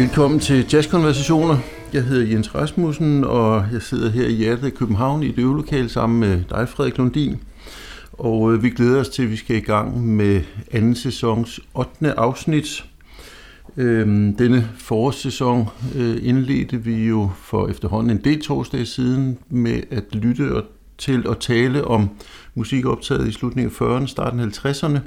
Velkommen til Jazzkonversationer. Jeg hedder Jens Rasmussen, og jeg sidder her i hjertet af København i et øvelokale sammen med dig, Frederik Lundin. Og øh, vi glæder os til, at vi skal i gang med anden sæsons 8. afsnit. Øhm, denne forårssæson øh, indledte vi jo for efterhånden en del torsdage siden med at lytte og til at tale om musik optaget i slutningen af 40'erne, starten af 50'erne.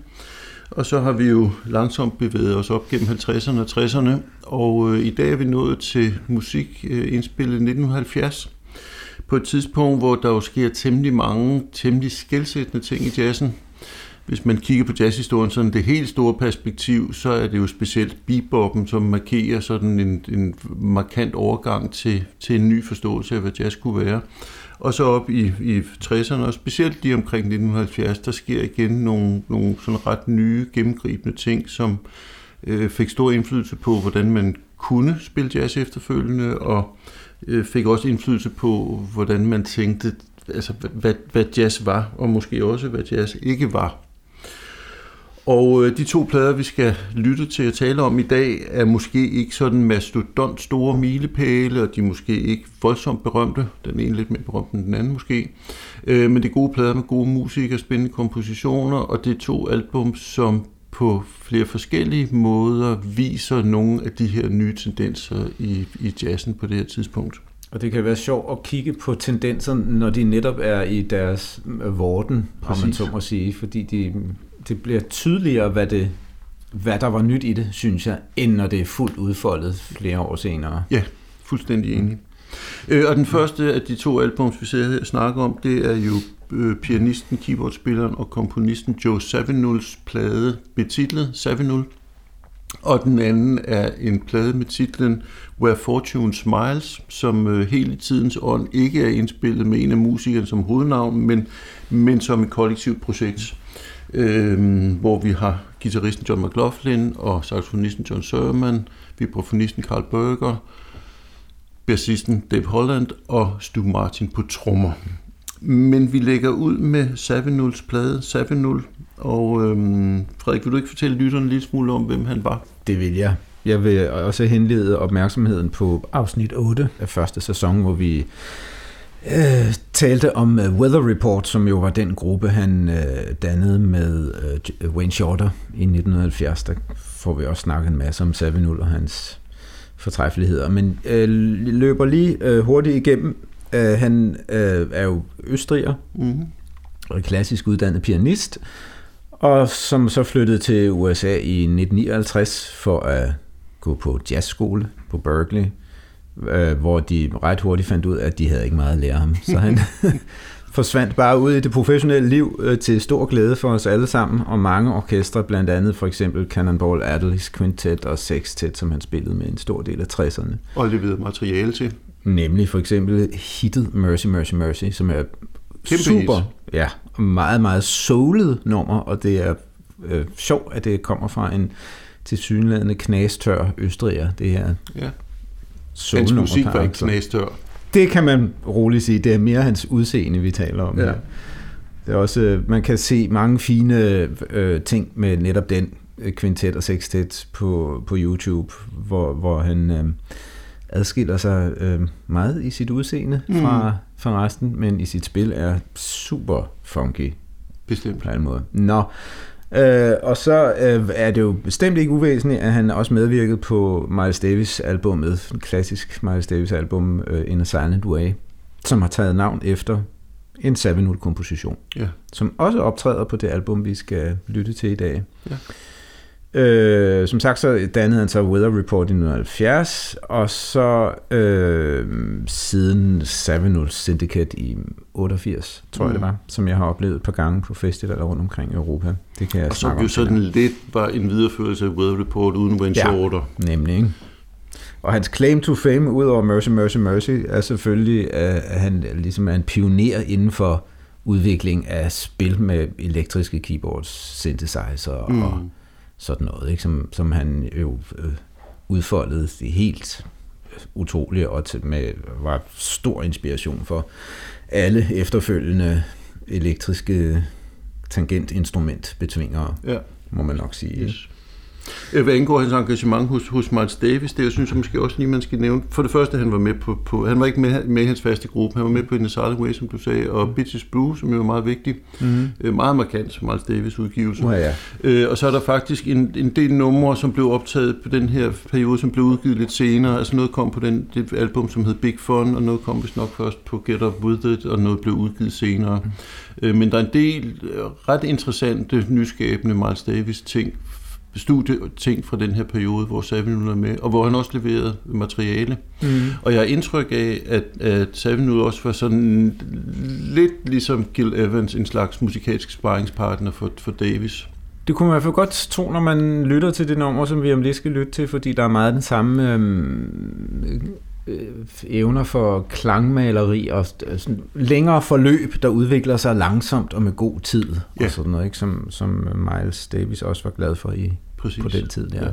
Og så har vi jo langsomt bevæget os op gennem 50'erne og 60'erne, og øh, i dag er vi nået til musik øh, indspillet 1970, på et tidspunkt, hvor der jo sker temmelig mange, temmelig skældsættende ting i jazzen. Hvis man kigger på jazzhistorien sådan det helt store perspektiv, så er det jo specielt beboppen, som markerer sådan en, en markant overgang til, til en ny forståelse af, hvad jazz kunne være. Og så op i, i 60'erne, og specielt lige omkring 1970, der sker igen nogle, nogle sådan ret nye, gennemgribende ting, som øh, fik stor indflydelse på, hvordan man kunne spille jazz efterfølgende, og øh, fik også indflydelse på, hvordan man tænkte, altså hvad, hvad jazz var, og måske også, hvad jazz ikke var. Og øh, de to plader, vi skal lytte til at tale om i dag, er måske ikke sådan mastodont store milepæle, og de er måske ikke voldsomt berømte. Den ene lidt mere berømt end den anden måske. Øh, men det er gode plader med gode musikere, spændende kompositioner, og det er to album, som på flere forskellige måder viser nogle af de her nye tendenser i, i jazzen på det her tidspunkt. Og det kan være sjovt at kigge på tendenser, når de netop er i deres vorden, om man så må sige, fordi de det bliver tydeligere, hvad, det, hvad der var nyt i det, synes jeg, end når det er fuldt udfoldet flere år senere. Ja, fuldstændig enig. Øh, og den første af de to albums, vi ser her og snakker om, det er jo øh, pianisten, keyboardspilleren og komponisten Joe Savinuls plade betitlet Savinul. Og den anden er en plade med titlen Where Fortune Smiles, som øh, hele tidens ånd ikke er indspillet med en af musikerne som hovednavn, men, men som et kollektivt projekt øh, hvor vi har gitarristen John McLaughlin og saxofonisten John Sermon, vibrafonisten Carl Berger, bassisten Dave Holland og Stu Martin på trommer. Men vi lægger ud med Savinuls plade, Savinul, og øhm, Frederik, vil du ikke fortælle lytterne en lille smule om, hvem han var? Det vil jeg. Jeg vil også henlede opmærksomheden på afsnit 8 af første sæson, hvor vi øh, talte om uh, Weather Report, som jo var den gruppe, han øh, dannede med øh, Wayne Shorter i 1970. Der får vi også snakket en masse om Savinul og hans fortræffeligheder. Men øh, løber lige øh, hurtigt igennem. Øh, han øh, er jo østriger mm-hmm. og klassisk uddannet pianist, og som så flyttede til USA i 1959 for at gå på jazzskole på Berkeley øh, hvor de ret hurtigt fandt ud af, at de havde ikke meget at lære ham. Så han forsvandt bare ud i det professionelle liv øh, til stor glæde for os alle sammen, og mange orkestre, blandt andet for eksempel Cannonball Adderley's Quintet og Sextet, som han spillede med en stor del af 60'erne. Og leverede materiale til. Nemlig for eksempel hittet Mercy, Mercy, Mercy, som er Kæmpe super, hit. ja, meget, meget soulet nummer, og det er øh, sjovt, at det kommer fra en tilsyneladende knastør østriger, det her. Ja. Hans musik var ikke knæstør. Det kan man roligt sige. Det er mere hans udseende, vi taler om. Ja. Det er også, øh, man kan se mange fine øh, ting med netop den øh, kvintet og sextet på, på YouTube, hvor, hvor han øh, adskiller sig øh, meget i sit udseende mm. fra, fra resten, men i sit spil er super funky. Bestemt. På en måde. Nå, Øh, og så øh, er det jo bestemt ikke uvæsentligt, at han også medvirket på Miles Davis albumet, en klassisk Miles Davis album, øh, In a Silent Way, som har taget navn efter en 7 komposition, ja. som også optræder på det album, vi skal lytte til i dag. Ja. Øh, som sagt, så dannede han så Weather Report i 1970, og så øh, siden 7 Syndicate i 88, tror mm. jeg det var, som jeg har oplevet et par gange på festivaler rundt omkring i Europa. Det kan jeg og så jo sådan lidt var en videreførelse af Weather Report uden Wayne ja, Shorter. nemlig. Ikke? Og hans claim to fame, udover Mercy, Mercy, Mercy, er selvfølgelig, at han ligesom er en pioner inden for udvikling af spil med elektriske keyboards, synthesizer mm. og sådan noget, ikke? Som, som han jo øh, udfoldede det helt utroligt og til, med, var stor inspiration for alle efterfølgende elektriske tangentinstrumentbetvingere, ja. må man nok sige. Yes. Øh, hvad indgår hans engagement hos, hos Miles Davis, det jeg synes jeg måske også lige, man skal nævne. For det første, han var med på, på han var ikke med, med i hans faste gruppe, han var med på In the Silent Way, som du sagde, og mm. Bitches Blue, som jo er meget vigtig. Mm. meget markant Miles Davis udgivelse. Uh, ja. øh, og så er der faktisk en, en del numre, som blev optaget på den her periode, som blev udgivet lidt senere. Altså noget kom på den, det album, som hed Big Fun, og noget kom vist nok først på Get Up With It, og noget blev udgivet senere. Mm. Øh, men der er en del ret interessante, nyskabende Miles Davis ting studieting fra den her periode, hvor Savin er med, og hvor han også leverede materiale. Mm. Og jeg har indtryk af, at, at Savin også var sådan lidt ligesom Gil Evans, en slags musikalsk sparringspartner for, for Davis. Det kunne man i hvert fald godt tro, når man lytter til det nummer, som vi om lidt skal lytte til, fordi der er meget den samme øhm, øh, evner for klangmaleri og sådan længere forløb, der udvikler sig langsomt og med god tid ja. og sådan noget, ikke? Som, som Miles Davis også var glad for i Præcis. på den tid. Der. Ja.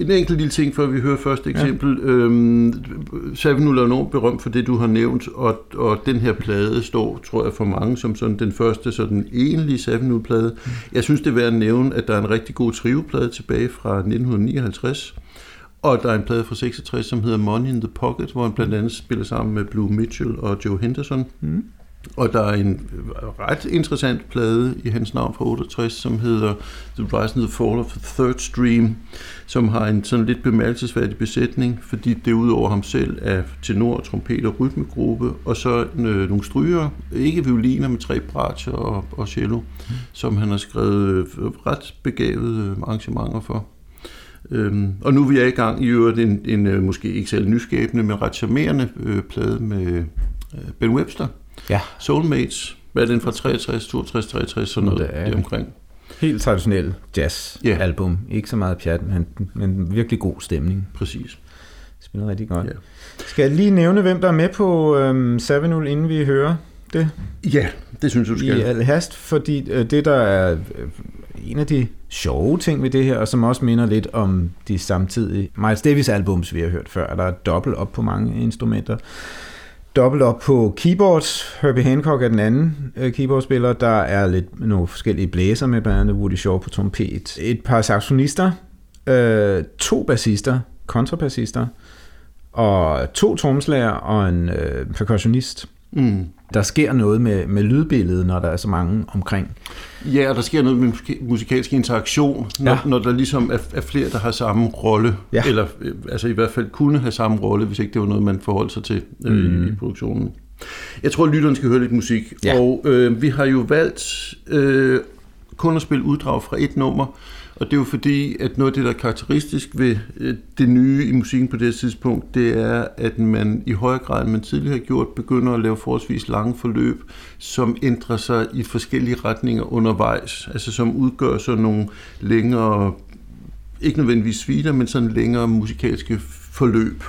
En enkelt lille ting, før vi hører første eksempel. Ja. Øhm, Savinul er enormt berømt for det, du har nævnt, og, og den her plade står, tror jeg, for mange som sådan den første sådan egentlige Savinul-plade. Mm. Jeg synes, det er værd at nævne, at der er en rigtig god trioplade tilbage fra 1959, og der er en plade fra 66, som hedder Money in the Pocket, hvor han blandt andet spiller sammen med Blue Mitchell og Joe Henderson. Mm. Og der er en ret interessant plade i hans navn fra 68, som hedder The Rise and the Fall of the Third Stream, som har en sådan lidt bemærkelsesværdig besætning, fordi det udover ham selv er tenor, trompet og rytmegruppe, og så øh, nogle stryger, ikke violiner, men tre bratcher og, og cello, mm. som han har skrevet øh, ret begavede arrangementer for. Øhm, og nu er vi i gang i øvrigt en, en, øh, måske ikke særlig nyskabende, men ret charmerende øh, plade med øh, Ben Webster. Ja. Soulmates. Hvad er den fra 63, 62, 63, sådan noget det er omkring. Helt traditionel jazz-album. Yeah. Ikke så meget pjat, men, men virkelig god stemning. Præcis. Spiller rigtig godt. Yeah. Skal jeg lige nævne, hvem der er med på øhm, Savinul, inden vi hører det? Ja, det synes jeg, du skal. I al hast, fordi øh, det, der er øh, en af de sjove ting ved det her, og som også minder lidt om de samtidige Miles Davis albums, vi har hørt før. Der er dobbelt op på mange instrumenter. Dobbelt op på keyboards. Herbie Hancock er den anden øh, keyboardspiller. Der er lidt nogle forskellige blæser med, blandt andet Woody Shaw på trompet. Et par saxonister. Øh, to bassister, kontrabassister. Og to tromslager og en øh, percussionist. Mm der sker noget med, med lydbilledet, når der er så mange omkring. Ja, og der sker noget med musikalsk interaktion, når, ja. når der ligesom er, er flere, der har samme rolle, ja. eller øh, altså i hvert fald kunne have samme rolle, hvis ikke det var noget, man forholdt sig til øh, mm. i produktionen. Jeg tror, at lytteren skal høre lidt musik, ja. og øh, vi har jo valgt øh, kun at spille uddrag fra et nummer, og det er jo fordi, at noget af det, der er karakteristisk ved øh, det nye i musikken på det tidspunkt, det er, at man i højere grad, end man tidligere har gjort, begynder at lave forholdsvis lange forløb, som ændrer sig i forskellige retninger undervejs. Altså som udgør så nogle længere, ikke nødvendigvis svider, men sådan længere musikalske forløb.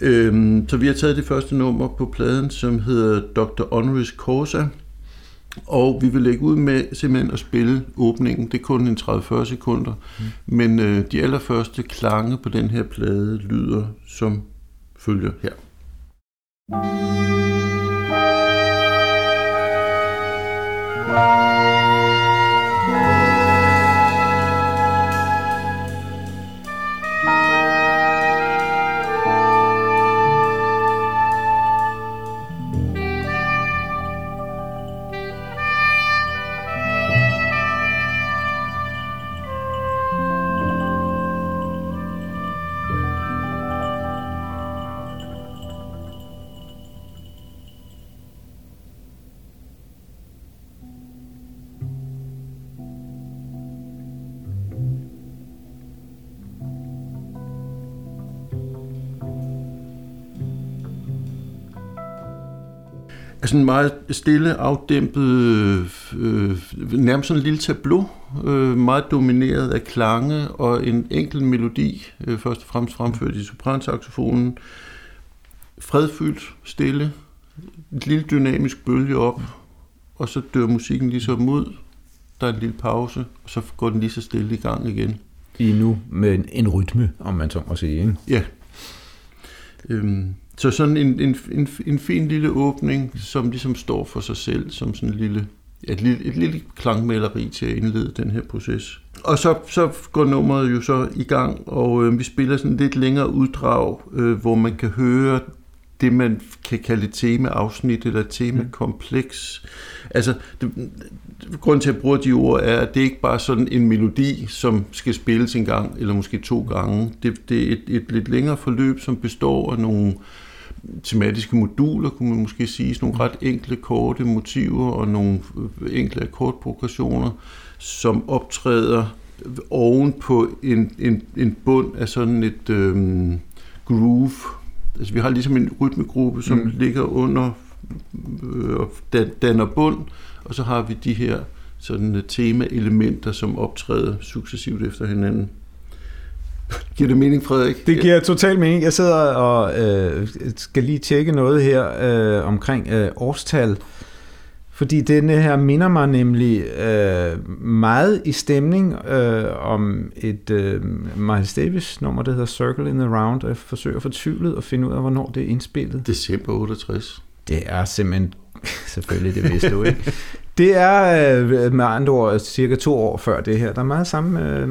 Øhm, så vi har taget det første nummer på pladen, som hedder Dr. Honoris Causa, og vi vil lægge ud med simpelthen at spille åbningen. Det er kun en 30-40 sekunder. Mm. Men øh, de allerførste klange på den her plade lyder som følger her. Sådan meget stille, afdæmpet, øh, nærmest sådan en lille tableau, øh, meget domineret af klange og en enkelt melodi, øh, først og fremmest fremført i sopransaxofonen. Fredfyldt, stille, et lille dynamisk bølge op, og så dør musikken ligesom ud. Der er en lille pause, og så går den lige så stille i gang igen. I nu med en, en rytme, om man så må sige, ikke? Ja. Øhm, så sådan en, en, en, en fin lille åbning, som ligesom står for sig selv, som sådan en lille et, lille, et lille klangmaleri til at indlede den her proces. Og så, så går nummeret jo så i gang, og øh, vi spiller sådan lidt længere uddrag, øh, hvor man kan høre det, man kan kalde et temaafsnit eller et temakompleks. Altså, det, grunden til, at jeg bruger de ord, er, at det ikke bare sådan en melodi, som skal spilles en gang, eller måske to gange. Det, det er et, et lidt længere forløb, som består af nogle tematiske moduler, kunne man måske sige, sådan nogle ret enkle, korte motiver og nogle enkle akkordprogressioner, som optræder oven på en, en, en bund af sådan et øhm, groove. Altså vi har ligesom en rytmegruppe, som mm. ligger under øh, og danner bund, og så har vi de her sådan tema-elementer, som optræder successivt efter hinanden. Giver det mening, Frederik? Det giver totalt mening. Jeg sidder og øh, skal lige tjekke noget her øh, omkring øh, årstal. Fordi denne her minder mig nemlig øh, meget i stemning øh, om et øh, Miles Davis nummer, der hedder Circle in the Round, og jeg forsøger fortvivlet at finde ud af, hvornår det er indspillet. December 68. Det er simpelthen, selvfølgelig det vidste du ikke. Det er øh, med andre ord cirka to år før det her. Der er meget samme øh,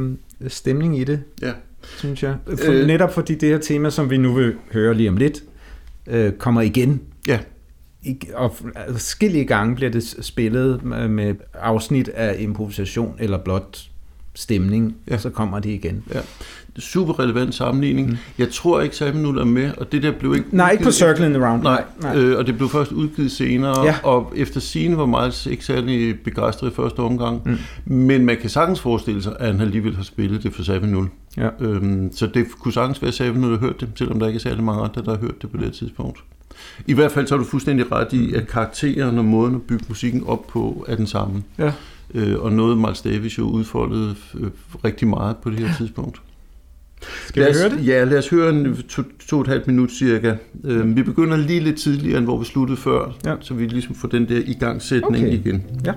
stemning i det. Ja synes jeg. For, øh, netop fordi det her tema, som vi nu vil høre lige om lidt, øh, kommer igen. Ja. I, og skillige gange bliver det spillet med afsnit af improvisation eller blot stemning, ja. så kommer de igen. Ja. Super relevant sammenligning. Mm. Jeg tror ikke, Null er med, og det der blev ikke... Nej, ikke på Circle in the Round. Nej, nej. Øh, og det blev først udgivet senere, ja. og efter sine var Miles ikke særlig begejstret i første omgang, mm. men man kan sagtens forestille sig, at han alligevel har spillet det for Null. Ja. Øhm, så det kunne sagtens være, at Null har hørt det, selvom der ikke er særlig mange andre, der har hørt det på det tidspunkt. I hvert fald så er du fuldstændig ret i, at karakteren og måden at bygge musikken op på er den samme. Ja. Øh, og noget Miles Davis jo udfoldede øh, rigtig meget på det her tidspunkt. Skal lad os, vi høre det? Ja, lad os høre en to, to og et halvt minut cirka. Øh, vi begynder lige lidt tidligere, end hvor vi sluttede før, ja. så vi ligesom får den der igangsætning okay. igen. Ja.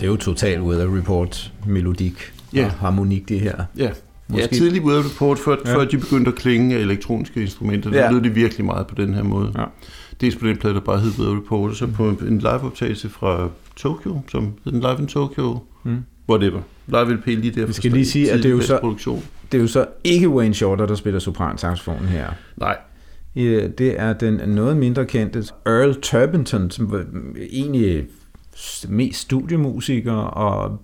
Total weather report melodik ja. og harmonik, det her. Ja, Måske. Ja, tidlig Weather Report, før, ja. før de begyndte at klinge af elektroniske instrumenter, der ja. lød det virkelig meget på den her måde. Ja. Dels på den plade, der bare hed Weather Report, og så på en liveoptagelse fra Tokyo, som hed den Live in Tokyo, mm. whatever. Live LP lige der. Vi skal lige sige, at det er jo så, produktion. det er jo så ikke Wayne Shorter, der spiller sopransaxofonen her. Nej, det er den noget mindre kendte Earl Turbinton, som egentlig mest studiemusiker og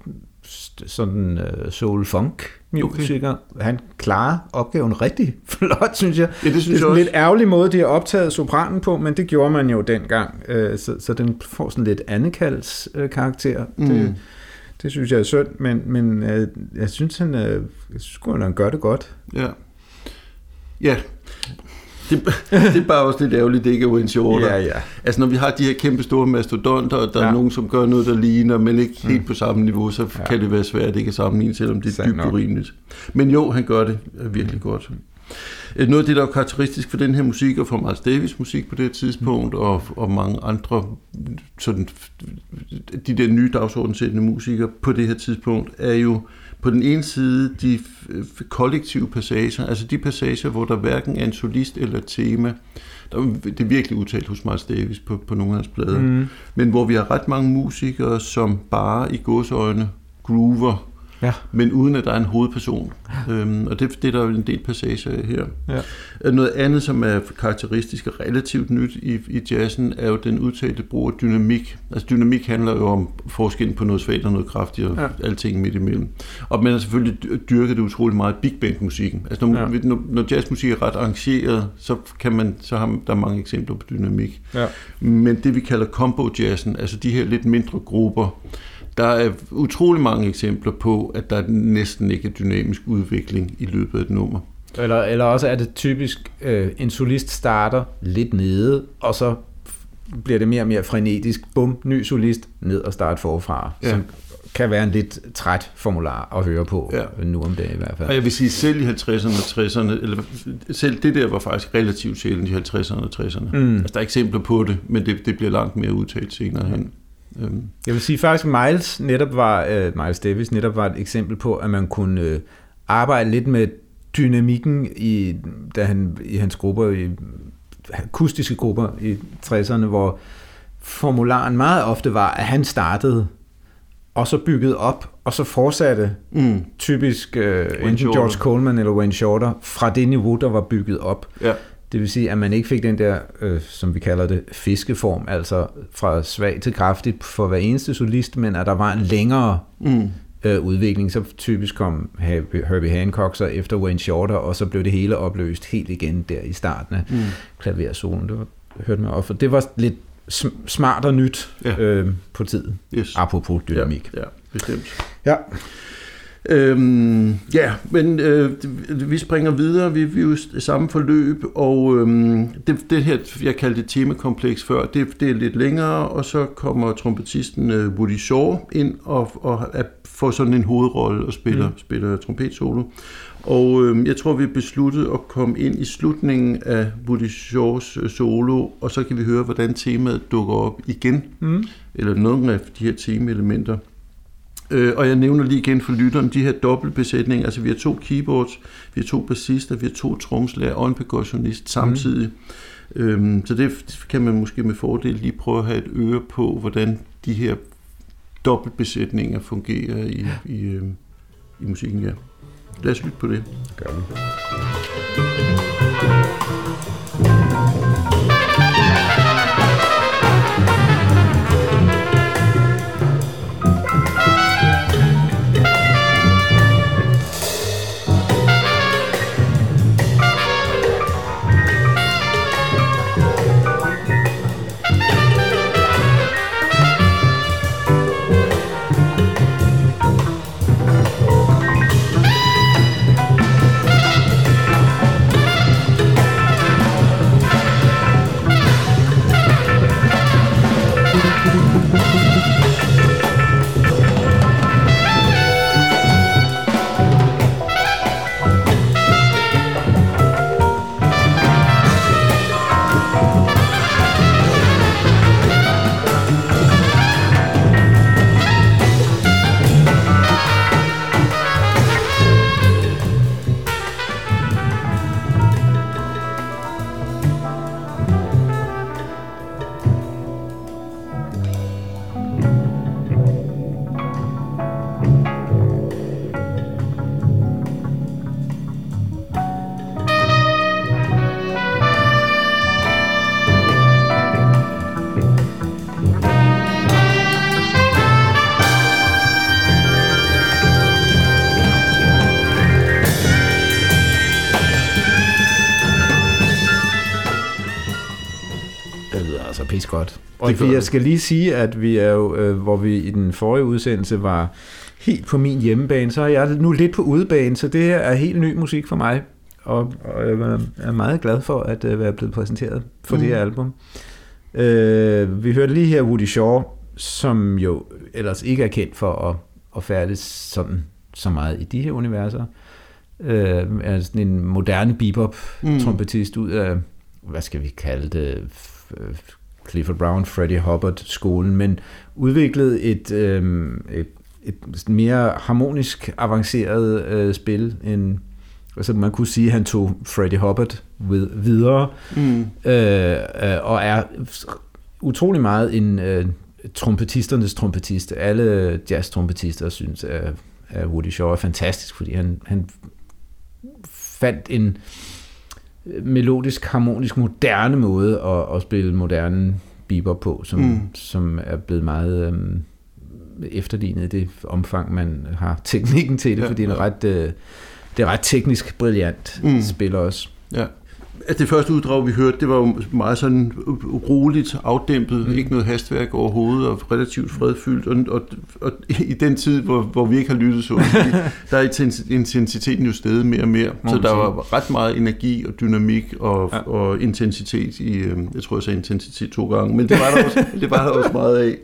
sådan uh, soul funk musiker. Okay. Han klarer opgaven rigtig flot, synes jeg. Ja, det synes det er en lidt ærgerlig måde, de har optaget sopranen på, men det gjorde man jo dengang. Uh, så, så den får sådan lidt Annekalds uh, karakter. Mm. Det, det synes jeg er synd, men, men uh, jeg synes, han, uh, jeg synes, han gør det godt. Ja. Ja, det, det er bare også lidt ærgerligt, det ikke er Wayne Shorter. Ja, ja. Altså når vi har de her kæmpe store mastodonter, og der ja. er nogen, som gør noget, der ligner, men ikke mm. helt på samme niveau, så ja. kan det være svært at ikke sammenligne, selvom det er dybt urimeligt. Men jo, han gør det virkelig mm. godt. Øh, noget af det, der er karakteristisk for den her musik, og for Miles Davis musik på det tidspunkt, mm. og, og mange andre sådan, de der nye dagsordenssættende musikere på det her tidspunkt, er jo på den ene side de kollektive passager, altså de passager, hvor der hverken er en solist eller et tema. Der, det er virkelig udtalt hos Miles Davis på, på nogle af hans plader. Mm. Men hvor vi har ret mange musikere, som bare i godsøjne groover ja. men uden at der er en hovedperson. Øhm, og det, det er der jo en del passager af her. Ja. Noget andet, som er karakteristisk og relativt nyt i, i jazzen, er jo den udtalte brug af dynamik. Altså dynamik handler jo om forskellen på noget svagt og noget kraftigt, og ja. alting midt imellem. Og man har selvfølgelig dyrket det utrolig meget big band musikken. Altså når, ja. når, når jazzmusik er ret arrangeret, så, kan man, så har der mange eksempler på dynamik. Ja. Men det vi kalder combo jazzen, altså de her lidt mindre grupper, der er utrolig mange eksempler på, at der næsten ikke er dynamisk udvikling i løbet af et nummer. Eller, eller også er det typisk, øh, en solist starter lidt nede, og så bliver det mere og mere frenetisk. Bum, ny solist, ned og start forfra. Ja. Som kan være en lidt træt formular at høre på, ja. nu om dagen i hvert fald. Og jeg vil sige, selv i 50'erne og 60'erne, eller selv det der var faktisk relativt sjældent i 50'erne og 60'erne. Mm. Altså, der er eksempler på det, men det, det bliver langt mere udtalt senere hen. Øhm. Jeg vil sige faktisk, Miles netop var, uh, Miles Davis netop var et eksempel på, at man kunne uh, arbejde lidt med dynamikken i, da han, i hans grupper, i akustiske grupper i 60'erne, hvor formularen meget ofte var, at han startede, og så byggede op, og så fortsatte mm. typisk uh, enten George Coleman eller Wayne Shorter fra det niveau, der var bygget op. Ja. Det vil sige, at man ikke fik den der, øh, som vi kalder det, fiskeform, altså fra svag til kraftigt for hver eneste solist, men at der var en længere mm. øh, udvikling. Så typisk kom Herbie Hancock så efter Wayne Shorter, og så blev det hele opløst helt igen der i starten af mm. klaversolen. Det var, hørte man også. Det var lidt smart og nyt ja. øh, på tiden, yes. apropos dynamik. Ja, ja bestemt. Ja. Øhm, ja, men øh, vi springer videre. Vi, vi er jo samme forløb, og øhm, det, det her, jeg kaldte det temakompleks før, det, det er lidt længere, og så kommer trompetisten øh, Woody Shaw ind og, og er, får sådan en hovedrolle og spiller, mm. spiller trompetsolo. Og øh, jeg tror, vi besluttet at komme ind i slutningen af Woody Shaws øh, solo, og så kan vi høre, hvordan temaet dukker op igen, mm. eller nogle af de her temaelementer. Øh, og jeg nævner lige igen for lytteren, de her dobbeltbesætninger, altså vi har to keyboards, vi har to bassister, vi har to tromslager og en percussionist samtidig. Mm. Øhm, så det kan man måske med fordel lige prøve at have et øre på, hvordan de her dobbeltbesætninger fungerer i, i, øh, i musikken. Ja. Lad os lytte på det. Gør vi. Altså pis godt. Og det jeg skal lige sige, at vi er jo, øh, hvor vi i den forrige udsendelse var helt på min hjemmebane, så er jeg nu lidt på udebane, så det her er helt ny musik for mig. Og, og jeg er meget glad for at uh, være blevet præsenteret for mm. det her album. Uh, vi hørte lige her Woody Shaw, som jo ellers ikke er kendt for at, at færdes sådan så meget i de her universer. Uh, er sådan en moderne bebop-trompetist mm. ud af, hvad skal vi kalde det, Clifford Brown, Freddie Hubbard-skolen, men udviklet et, øh, et, et mere harmonisk avanceret øh, spil, end altså man kunne sige, at han tog Freddie Hubbard videre, mm. øh, øh, og er utrolig meget en øh, trompetisternes trompetist. Alle jazz-trompetister synes, at, at Woody Shaw er fantastisk, fordi han, han fandt en melodisk, harmonisk, moderne måde at, at spille moderne bebop på, som, mm. som er blevet meget øhm, efterlignet i det omfang, man har teknikken til det, ja, fordi det er ret, øh, det er ret teknisk brilliant mm. spiller også. Ja at det første uddrag, vi hørte, det var jo meget sådan roligt, afdæmpet, mm. ikke noget hastværk overhovedet, og relativt fredfyldt, og, og, og i den tid, hvor, hvor vi ikke har lyttet så, der er intensiteten jo stedet mere og mere, så der var ret meget energi og dynamik og, ja. og intensitet i, øhm, jeg tror jeg sagde intensitet to gange, men det var der også, det var der også meget af.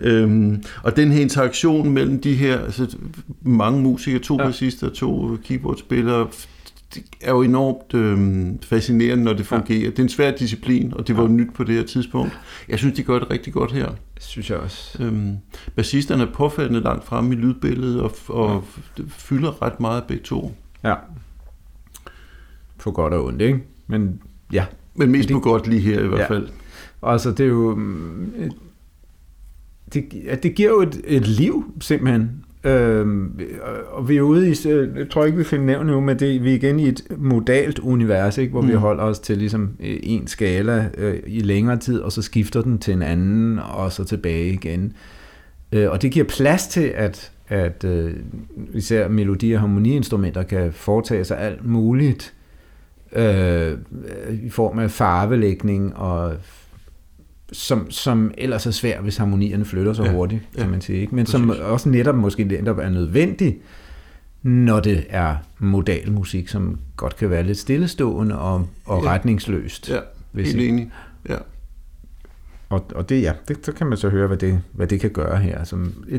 Øhm, og den her interaktion mellem de her altså, mange musikere, to ja. bassister, to keyboardspillere, det er jo enormt øh, fascinerende, når det fungerer. Ja. Det er en svær disciplin, og det var ja. nyt på det her tidspunkt. Jeg synes, de gør det rigtig godt her. Synes jeg også. Øhm, bassisterne er påfaldende langt fremme i lydbilledet, og, og ja. fylder ret meget begge to. Ja. På godt og ondt, ikke? Men ja. Men mest det, på godt lige her i hvert ja. fald. Altså, det er jo... Det, det giver jo et, et liv, simpelthen. Øhm, og vi er ude i, jeg tror ikke, vi finder nævnt nu, men det, vi er igen i et modalt univers, ikke, hvor mm. vi holder os til ligesom øh, en skala øh, i længere tid, og så skifter den til en anden, og så tilbage igen. Øh, og det giver plads til, at, at øh, især melodi- og harmoniinstrumenter kan foretage sig alt muligt øh, i form af farvelægning og som, som ellers er svær, hvis harmonierne flytter så ja, hurtigt, kan ja, man sige. Ikke? Men præcis. som også netop måske netop er nødvendig, når det er modal musik, som godt kan være lidt stillestående og, og ja. retningsløst. Ja, helt enig. Ja. Og, og det, ja, det, så kan man så høre, hvad det, hvad det kan gøre her. Så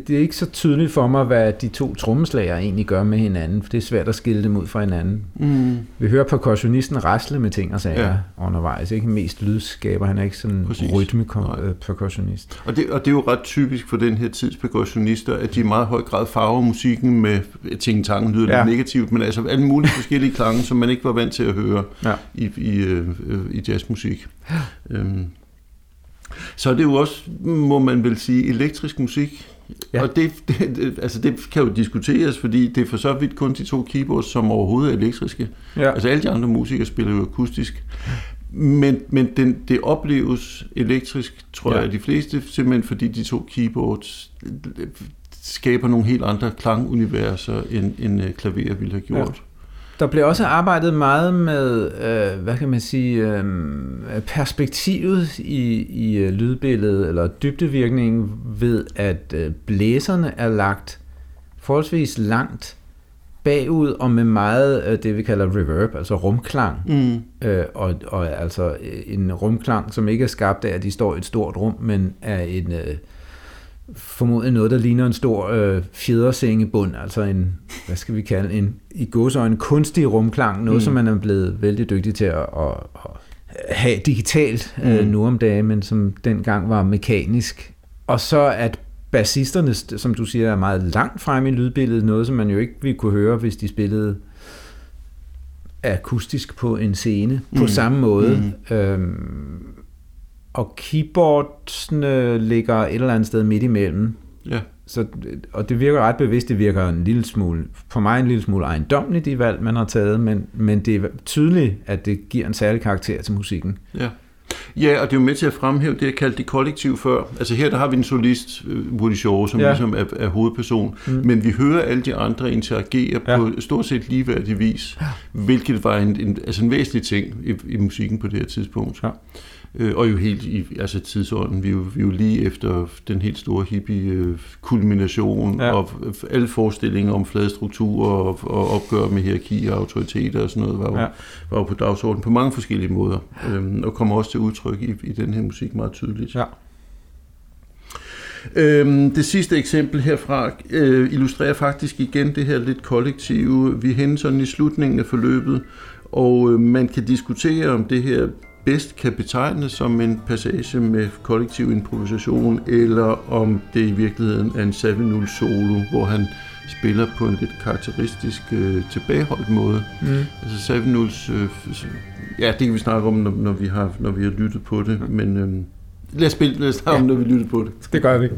det er ikke så tydeligt for mig, hvad de to trommeslager egentlig gør med hinanden, for det er svært at skille dem ud fra hinanden. Mm. Vi hører percussionisten rasle med ting og sager ja. undervejs. Ikke mest lydskaber, han er ikke sådan rytme-percussionist. Og det, og det er jo ret typisk for den her tids percussionister, at de i meget høj grad farver musikken med ting tangen lyder ja. negativt, men altså alle mulige forskellige klange, som man ikke var vant til at høre ja. i, i, øh, i jazzmusik. Ja. Øhm. Så er det jo også, må man vel sige, elektrisk musik. Ja. Og det, det, altså det kan jo diskuteres, fordi det er for så vidt kun de to keyboards, som overhovedet er elektriske. Ja. Altså alle de andre musikere spiller jo akustisk. Men, men den, det opleves elektrisk, tror ja. jeg, de fleste, simpelthen fordi de to keyboards skaber nogle helt andre klanguniverser, end, end øh, klaver ville have gjort. Ja. Der blev også arbejdet meget med, øh, hvad kan man sige, øh, perspektivet i, i øh, lydbilledet, eller dybdevirkningen ved, at øh, blæserne er lagt forholdsvis langt bagud og med meget øh, det, vi kalder reverb, altså rumklang. Mm. Øh, og, og altså øh, en rumklang, som ikke er skabt af, at de står i et stort rum, men er en... Øh, formodentlig noget, der ligner en stor øh, fjedersengebund, altså en, hvad skal vi kalde, en i gåsøjne kunstig rumklang, noget, mm. som man er blevet vældig dygtig til at, at, at have digitalt øh, mm. nu om dagen, men som dengang var mekanisk. Og så at bassisterne, som du siger, er meget langt frem i lydbilledet, noget, som man jo ikke ville kunne høre, hvis de spillede akustisk på en scene mm. på samme måde. Mm. Øhm, og keyboardsene ligger et eller andet sted midt imellem. Ja. Så, og det virker ret bevidst, det virker en lille smule, for mig en lille smule ejendomligt, de valg, man har taget, men, men det er tydeligt, at det giver en særlig karakter til musikken. Ja. Ja, og det er jo med til at fremhæve det, jeg kaldte det kollektiv før. Altså her, der har vi en solist, øh, Woody Shaw, som ja. ligesom er, er hovedperson, mm. men vi hører alle de andre interagere ja. på stort set ligeværdig vis, ja. hvilket var en, en, altså en væsentlig ting i, i musikken på det her tidspunkt. Ja. Øh, og jo helt i altså tidsånden, vi er, jo, vi er jo lige efter den helt store hippie-kulmination, ja. og alle forestillinger om flade strukturer og, og opgør med hierarki og autoriteter og sådan noget, var jo, ja. var jo på dagsordenen på mange forskellige måder, øh, og kommer også til udtryk i, i den her musik meget tydeligt. Ja. Øhm, det sidste eksempel herfra øh, illustrerer faktisk igen det her lidt kollektive. Vi hænder sådan i slutningen af forløbet, og øh, man kan diskutere om det her bedst kan betegnes som en passage med kollektiv improvisation, eller om det i virkeligheden er en 7-0 solo, hvor han spiller på en lidt karakteristisk øh, tilbageholdt måde. Mm. Altså 7-0's, øh, ja, det kan vi snakke om, når, når, vi, har, når vi har lyttet på det, men øh, lad os spille, lad os snakke ja. om, når vi lytter på det. Det gør vi.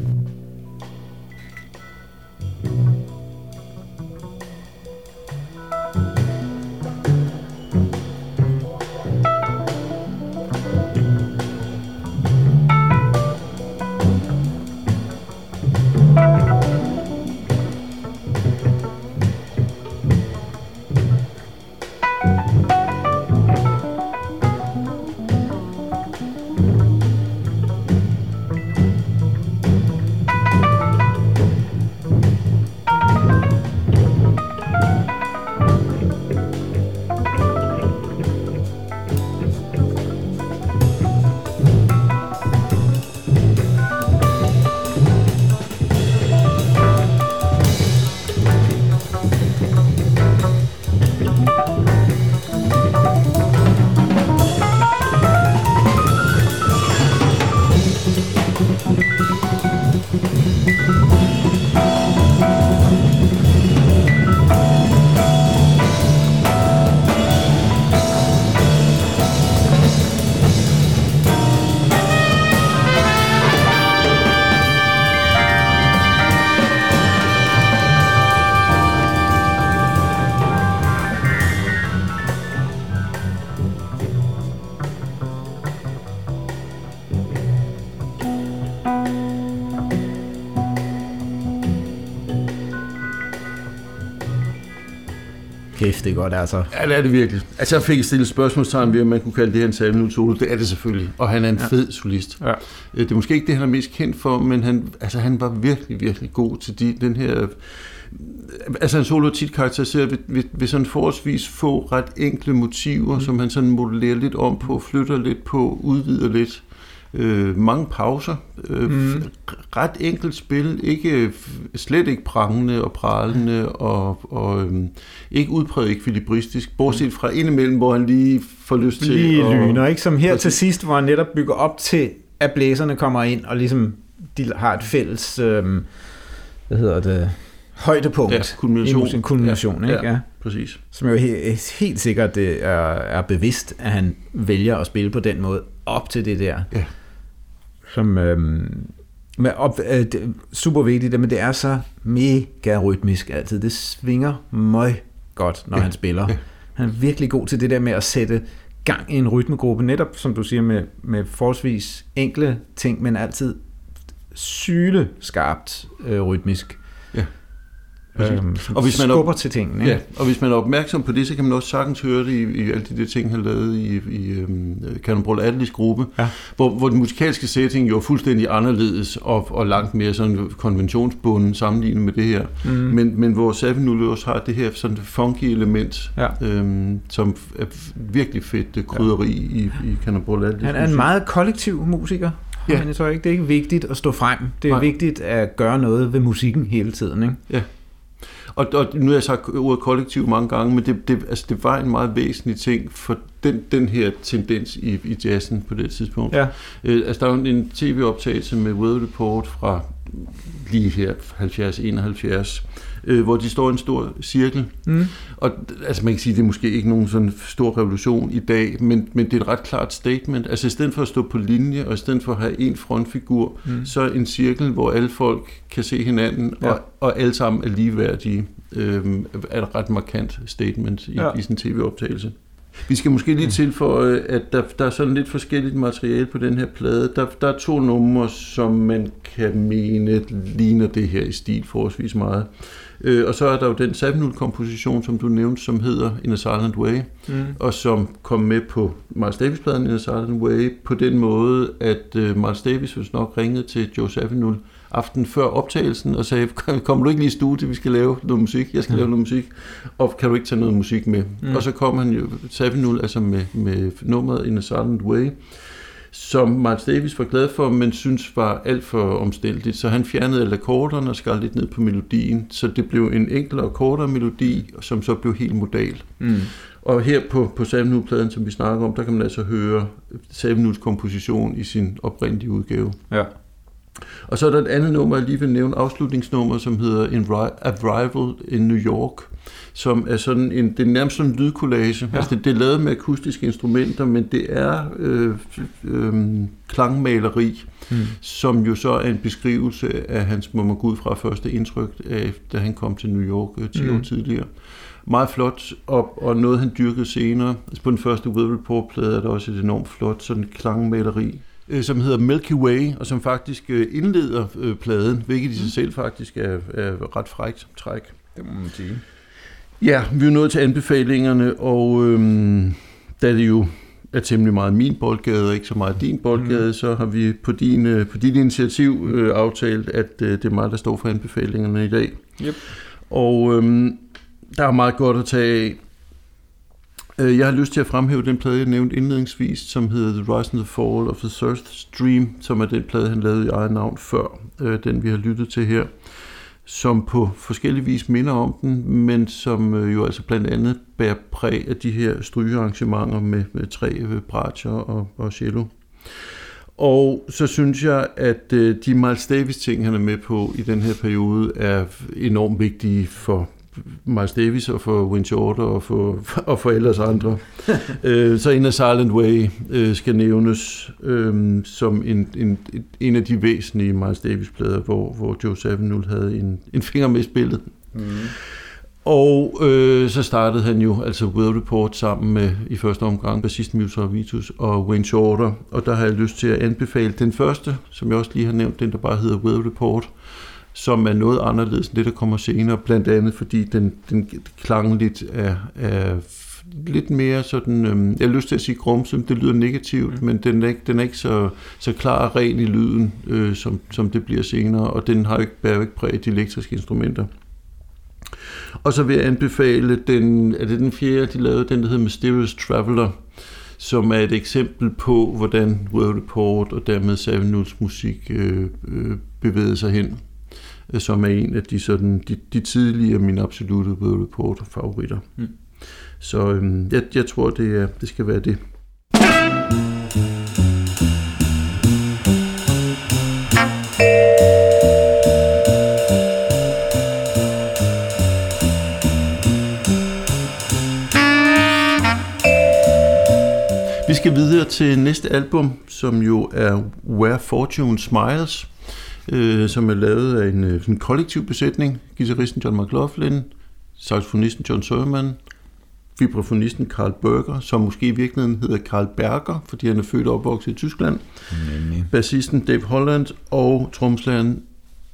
Godt, altså. Ja, det er det virkelig. Altså, jeg fik stillet spørgsmålstegn ved, om man kunne kalde det her en salme solo. Det er det selvfølgelig. Og han er en ja. fed solist. Ja. Øh, det er måske ikke det, han er mest kendt for, men han, altså, han var virkelig, virkelig god til de, den her... Altså, en solo tit karakteriseret ved, ved, ved sådan forholdsvis få ret enkle motiver, mm. som han sådan modellerer lidt om på, flytter lidt på, udvider lidt øh, mange pauser, øh, mm. ret enkelt spil, ikke slet ikke prangende og pralende og, og øh, ikke udpræget ekvilibristisk, bortset fra indimellem, hvor han lige får lyst til lige at... lyner, ikke? Som her til sidst, hvor han netop bygger op til, at blæserne kommer ind og ligesom de har et fælles, øh, hvad hedder det, højdepunkt. Ja, kulmination. En kulmination, ja, ikke? Ja, præcis. Som jo helt, helt sikkert det er, er bevidst, at han vælger at spille på den måde op til det der. Ja som øh, med op, øh, super vigtigt, men det er så mega rytmisk altid. Det svinger møg godt, når ja. han spiller. Ja. Han er virkelig god til det der med at sætte gang i en rytmegruppe, netop som du siger, med, med forholdsvis enkle ting, men altid syle skarpt øh, rytmisk. Øhm, og hvis man skubber op, til tingene. Ja, og hvis man er opmærksom på det, så kan man også sagtens høre det i, i alle de der ting, han lavede i, i um, Cannonball Adleys gruppe, ja. hvor, hvor den musikalske setting jo er fuldstændig anderledes og, og langt mere sådan konventionsbunden sammenlignet med det her. Mm. Men, men hvor Savin også har det her sådan funky element, ja. øhm, som er virkelig fedt krydderi ja. i, i Cannonball Adleys Han er musik. en meget kollektiv musiker. Ja. Men jeg tror ikke, det er ikke vigtigt at stå frem. Det er Nej. vigtigt at gøre noget ved musikken hele tiden. Ikke? Ja. Og, og nu har jeg sagt ordet kollektiv mange gange, men det, det, altså det var en meget væsentlig ting for den, den her tendens i, i jazzen på det tidspunkt. Ja. Øh, altså der er en tv-optagelse med Weather Report fra lige her 70-71, øh, hvor de står i en stor cirkel. Mm. Og altså man kan sige, det er måske ikke nogen sådan stor revolution i dag, men, men det er et ret klart statement. Altså i stedet for at stå på linje, og i stedet for at have en frontfigur, mm. så en cirkel, hvor alle folk kan se hinanden, ja. og, og alle sammen er ligeværdige, øh, er et ret markant statement i, ja. i sådan en tv-optagelse. Vi skal måske lige tilføje, at der, der er sådan lidt forskelligt materiale på den her plade. Der, der er to numre, som man kan mene ligner det her i stil forholdsvis meget. Øh, og så er der jo den 7-0-komposition, som du nævnte, som hedder In a Silent Way, mm. og som kom med på Miles Davis-pladen In a Silent Way på den måde, at uh, Miles Davis hvis nok ringede til Joe Zawinul aften før optagelsen og sagde, kom du ikke lige i studiet, vi skal lave noget musik, jeg skal mm. lave noget musik, og kan du ikke tage noget musik med? Mm. Og så kom han jo, Zawinul, altså med, med nummeret In a Silent Way, som Miles Davis var glad for, men synes var alt for omstændigt. Så han fjernede alle akkorderne og skar lidt ned på melodien, så det blev en enkel og kortere melodi, som så blev helt modal. Mm. Og her på, på Samuel-pladen, som vi snakker om, der kan man altså høre Samuels komposition i sin oprindelige udgave. Ja. Og så er der et andet nummer, jeg lige vil nævne, afslutningsnummer, som hedder Arrival in New York, som er sådan en, det er nærmest sådan en lydkollage. Ja. Altså det, det er lavet med akustiske instrumenter, men det er øh, øh, klangmaleri, mm. som jo så er en beskrivelse af hans, må man gå ud fra, første indtryk, af, da han kom til New York øh, 10 mm. år tidligere. Meget flot, og, og noget han dyrkede senere. Altså på den første Weather Report-plade er der også et enormt flot sådan klangmaleri øh, som hedder Milky Way, og som faktisk øh, indleder øh, pladen, hvilket i sig selv faktisk er, er ret frækt træk. Det må man sige. Ja, vi er nået til anbefalingerne, og øhm, da det jo er temmelig meget min boldgade, og ikke så meget din boldgade, mm. så har vi på din, øh, på din initiativ øh, aftalt, at øh, det er mig, der står for anbefalingerne i dag. Yep. Og øhm, der er meget godt at tage af. Øh, jeg har lyst til at fremhæve den plade, jeg nævnte indledningsvis, som hedder The Rise and the Fall of the Surf Stream, som er den plade, han lavede i eget navn før, øh, den vi har lyttet til her som på forskellige vis minder om den, men som øh, jo altså blandt andet bærer præg af de her strygearrangementer med, med tre øh, bratcher og, og cello. Og så synes jeg, at øh, de Miles Davis ting, han er med på i den her periode, er enormt vigtige for Miles Davis og for Win Shorter og for, og for ellers andre. øh, så In a Silent Way øh, skal nævnes øh, som en, en, en af de væsentlige Miles Davis-plader, hvor, hvor Joe Zawinul havde en, en finger med i spillet. Mm. Og øh, så startede han jo altså World Report sammen med i første omgang bassisten Musa Vitus og Wayne Shorter, og der har jeg lyst til at anbefale den første, som jeg også lige har nævnt, den der bare hedder World Report, som er noget anderledes end det, der kommer senere, blandt andet fordi den, den klang lidt af, af lidt mere sådan, øhm, jeg har lyst til at sige grumset, det lyder negativt, mm. men den er ikke, den er ikke så, så klar og ren i lyden, øh, som, som det bliver senere, og den har ikke, bærer ikke præget de elektriske instrumenter. Og så vil jeg anbefale den, er det den fjerde, de lavede, den der hedder Mysterious Traveler, som er et eksempel på, hvordan World Report og dermed Savinuls musik øh, øh, bevægede sig hen. Øh, som er en af de, sådan, de, de tidligere mine absolutte World Report favoritter. Mm. Så øhm, jeg, jeg tror, det, er, det skal være det. Vi skal videre til næste album, som jo er Where Fortune Smiles øh, som er lavet af en, øh, en kollektiv besætning. Gitarristen John McLaughlin, saxofonisten John Sermon, vibrafonisten Karl Berger, som måske i virkeligheden hedder Karl Berger, fordi han er født og opvokset i Tyskland. Mm. Bassisten Dave Holland og tromslageren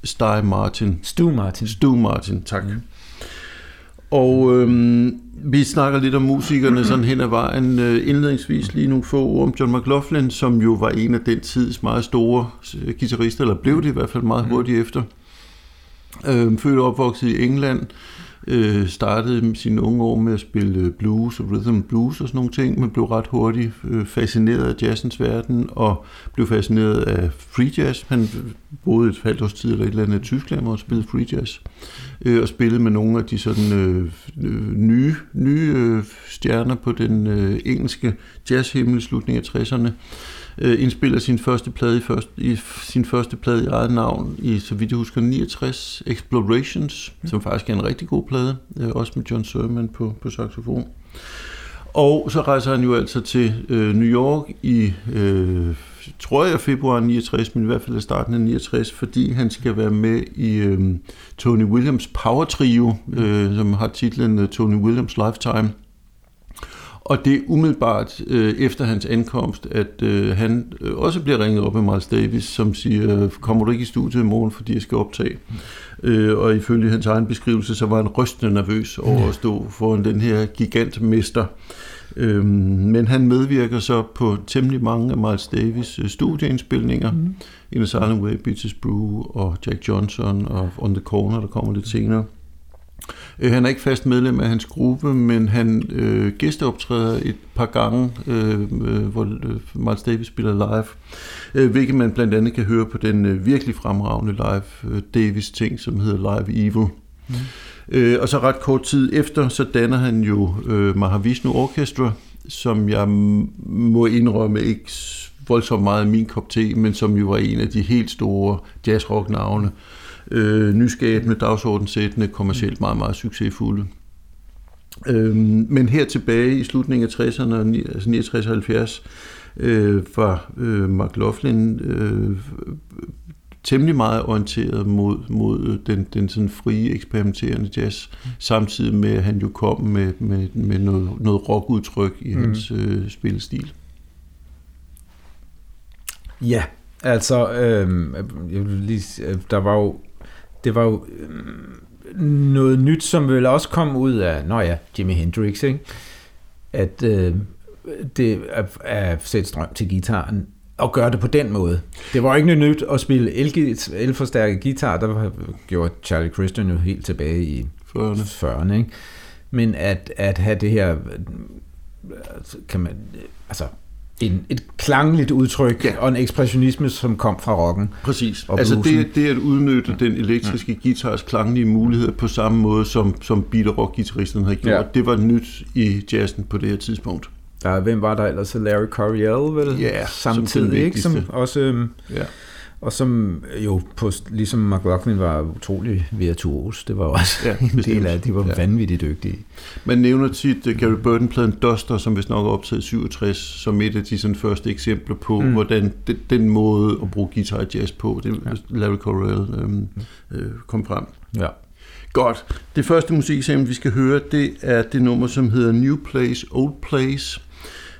Sty Martin. Stu Martin. Stu Martin, tak. Mm. Og øhm, vi snakker lidt om musikerne sådan hen ad vejen. Øh, indledningsvis lige nogle få ord om John McLaughlin, som jo var en af den tids meget store øh, guitarister, eller blev det i hvert fald meget mm. hurtigt efter. Øhm, født og opvokset i England øh, startede sine unge år med at spille blues og rhythm blues og sådan nogle ting, men blev ret hurtigt øh, fascineret af jazzens verden og blev fascineret af free jazz. Han boede et halvt års tid eller et eller andet i Tyskland og spillede free jazz øh, og spillede med nogle af de sådan øh, øh nye, nye øh, stjerner på den øh, engelske jazzhimmel i slutningen af 60'erne øh, indspiller sin første plade i, først, i sin første plade i eget navn i, så vidt jeg husker, 69, Explorations, mm. som faktisk er en rigtig god plade, øh, også med John Sermon på, på saxofon. Og så rejser han jo altså til øh, New York i, øh, tror jeg, februar 69, men i hvert fald i starten af 69, fordi han skal være med i øh, Tony Williams Power Trio, øh, som har titlen øh, Tony Williams Lifetime. Og det er umiddelbart øh, efter hans ankomst, at øh, han øh, også bliver ringet op af Miles Davis, som siger, kommer du ikke i studiet i morgen, fordi jeg skal optage? Øh, og ifølge hans egen beskrivelse, så var han rystende nervøs over at stå foran den her gigantmester. Øhm, men han medvirker så på temmelig mange af Miles Davis' studieindspilninger. Mm. In a Silent Way, Beaches Brew og Jack Johnson og On the Corner, der kommer lidt senere. Øh, han er ikke fast medlem af hans gruppe, men han øh, gæsteoptræder et par gange, øh, øh, hvor øh, Miles Davis spiller live, øh, hvilket man blandt andet kan høre på den øh, virkelig fremragende live øh, Davis-ting, som hedder Live Evil. Mm. Øh, og så ret kort tid efter, så danner han jo øh, Mahavishnu Orchestra, som jeg må indrømme ikke voldsomt meget min kop te, men som jo var en af de helt store jazzrock-navne. Øh, nyskabende, dagsordenssættende, kommercielt meget, meget succesfulde. Øh, men her tilbage i slutningen af 60'erne, altså 69 70, øh, var øh, McLaughlin øh, temmelig meget orienteret mod, mod den, den sådan frie, eksperimenterende jazz, samtidig med, at han jo kom med, med, med noget, noget rockudtryk i mm. hans øh, spillestil. Ja, altså, øh, jeg vil lige, øh, der var jo, det var jo øh, noget nyt, som vel også kom ud af, nå ja, Jimi Hendrix, ikke? at øh, det at, at sætte strøm til gitaren at gøre det på den måde. Det var ikke noget nyt at spille el, elforstærket guitar, der gjorde Charlie Christian jo helt tilbage i 40'erne. 40'erne ikke? Men at, at have det her, kan man, altså en, et klangligt udtryk ja. og en ekspressionisme, som kom fra rocken. Præcis. altså det, det at udnytte ja. den elektriske ja. guitars klanglige muligheder på samme måde, som, som beat og rock guitaristen havde gjort, ja. det var nyt i jazzen på det her tidspunkt. Ja, hvem var der ellers? Larry Coryell, vel? Ja, samtidig, som ikke? Som også, øhm, ja. Og som jo, på, ligesom McLaughlin var utrolig virtuos. Det var også ja, en del af, de var ja. vanvittigt dygtige. Man nævner tit uh, Gary Burton-pladen Duster, som hvis nok er optaget i 67, som et af de sådan, første eksempler på, mm. hvordan den, den måde at bruge guitar jazz på, det ja. Larry Coryell øhm, øh, kom frem. Ja. Godt. Det første musikeksempel, vi skal høre, det er det nummer, som hedder New Place, Old Place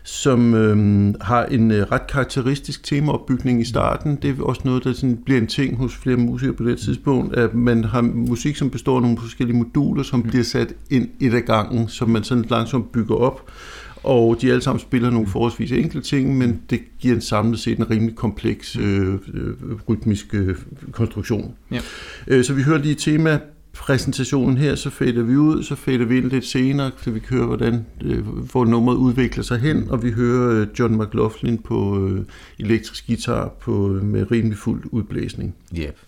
som øh, har en øh, ret karakteristisk temaopbygning i starten. Det er også noget, der sådan bliver en ting hos flere musikere på det tidspunkt, at man har musik, som består af nogle forskellige moduler, som mm. bliver sat ind et af gangen, som man sådan langsomt bygger op. Og de alle sammen spiller nogle forholdsvis enkle ting, men det giver en samlet set en rimelig kompleks øh, øh, rytmisk øh, konstruktion. Ja. Øh, så vi hører lige tema præsentationen her, så fader vi ud, så fader vi ind lidt senere, så vi kører, hvordan, øh, hvor nummeret udvikler sig hen, og vi hører øh, John McLaughlin på øh, elektrisk guitar på, øh, med rimelig fuld udblæsning. Yep.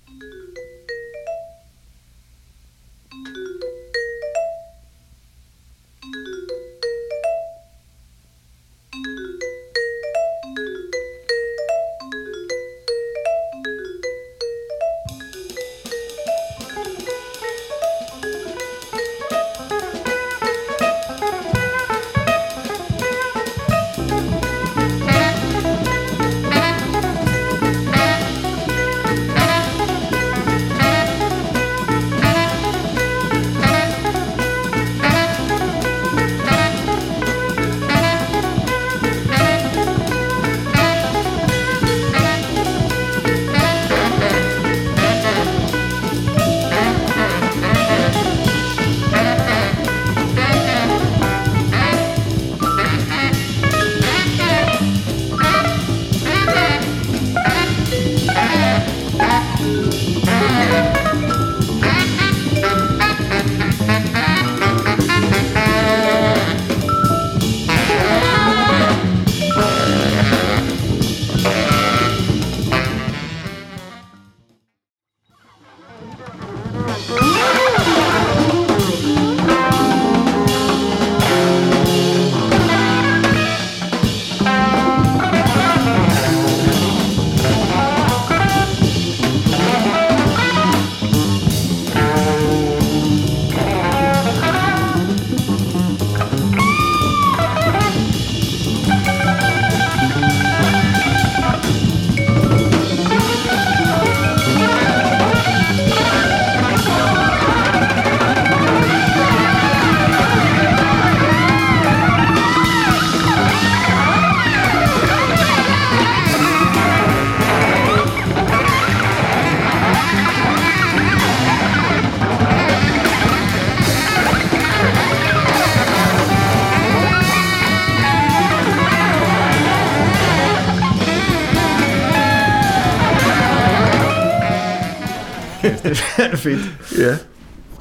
Fedt. Ja.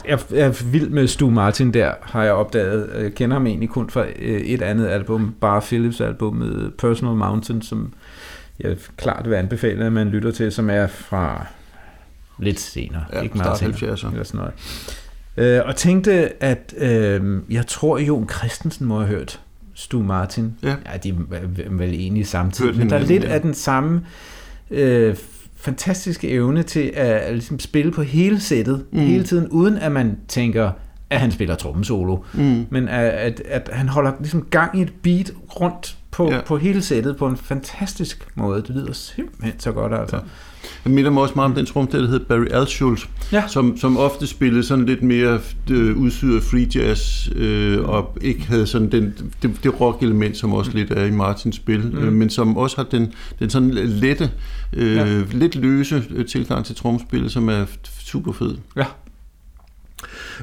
Jeg er vild med Stu Martin der, har jeg opdaget. Jeg kender ham egentlig kun fra øh, et andet album, bare Philips album, Personal Mountain, som jeg klart vil anbefale, at man lytter til, som er fra lidt senere. Ja, ikke meget senere. 70'erne. Eller sådan noget. Øh, og tænkte, at øh, jeg tror, Jon Christensen må have hørt Stu Martin. Ja. ja de er vel egentlig samtidig. Men der er lidt af den samme øh, fantastiske evne til at, at ligesom spille på hele sættet, Mm. hele tiden, uden at man tænker, at han spiller trommesolo. Mm. Men at, at, at han holder ligesom gang i et beat rundt på, Ja. på hele sættet på en fantastisk måde. Det lyder simpelthen så godt, altså. Ja. Jeg minder mig også meget om den tromslærer, der hedder Barry Altschulz, Ja. som, som ofte spillede sådan lidt mere øh, udsyret free jazz, øh, og ikke havde sådan den, det, det rock-element, som også lidt er i Martins spil, mm. øh, men som også har den, den sådan lette, øh, ja. Lidt løse øh, tilgang til tromspil, som er super fed. Ja.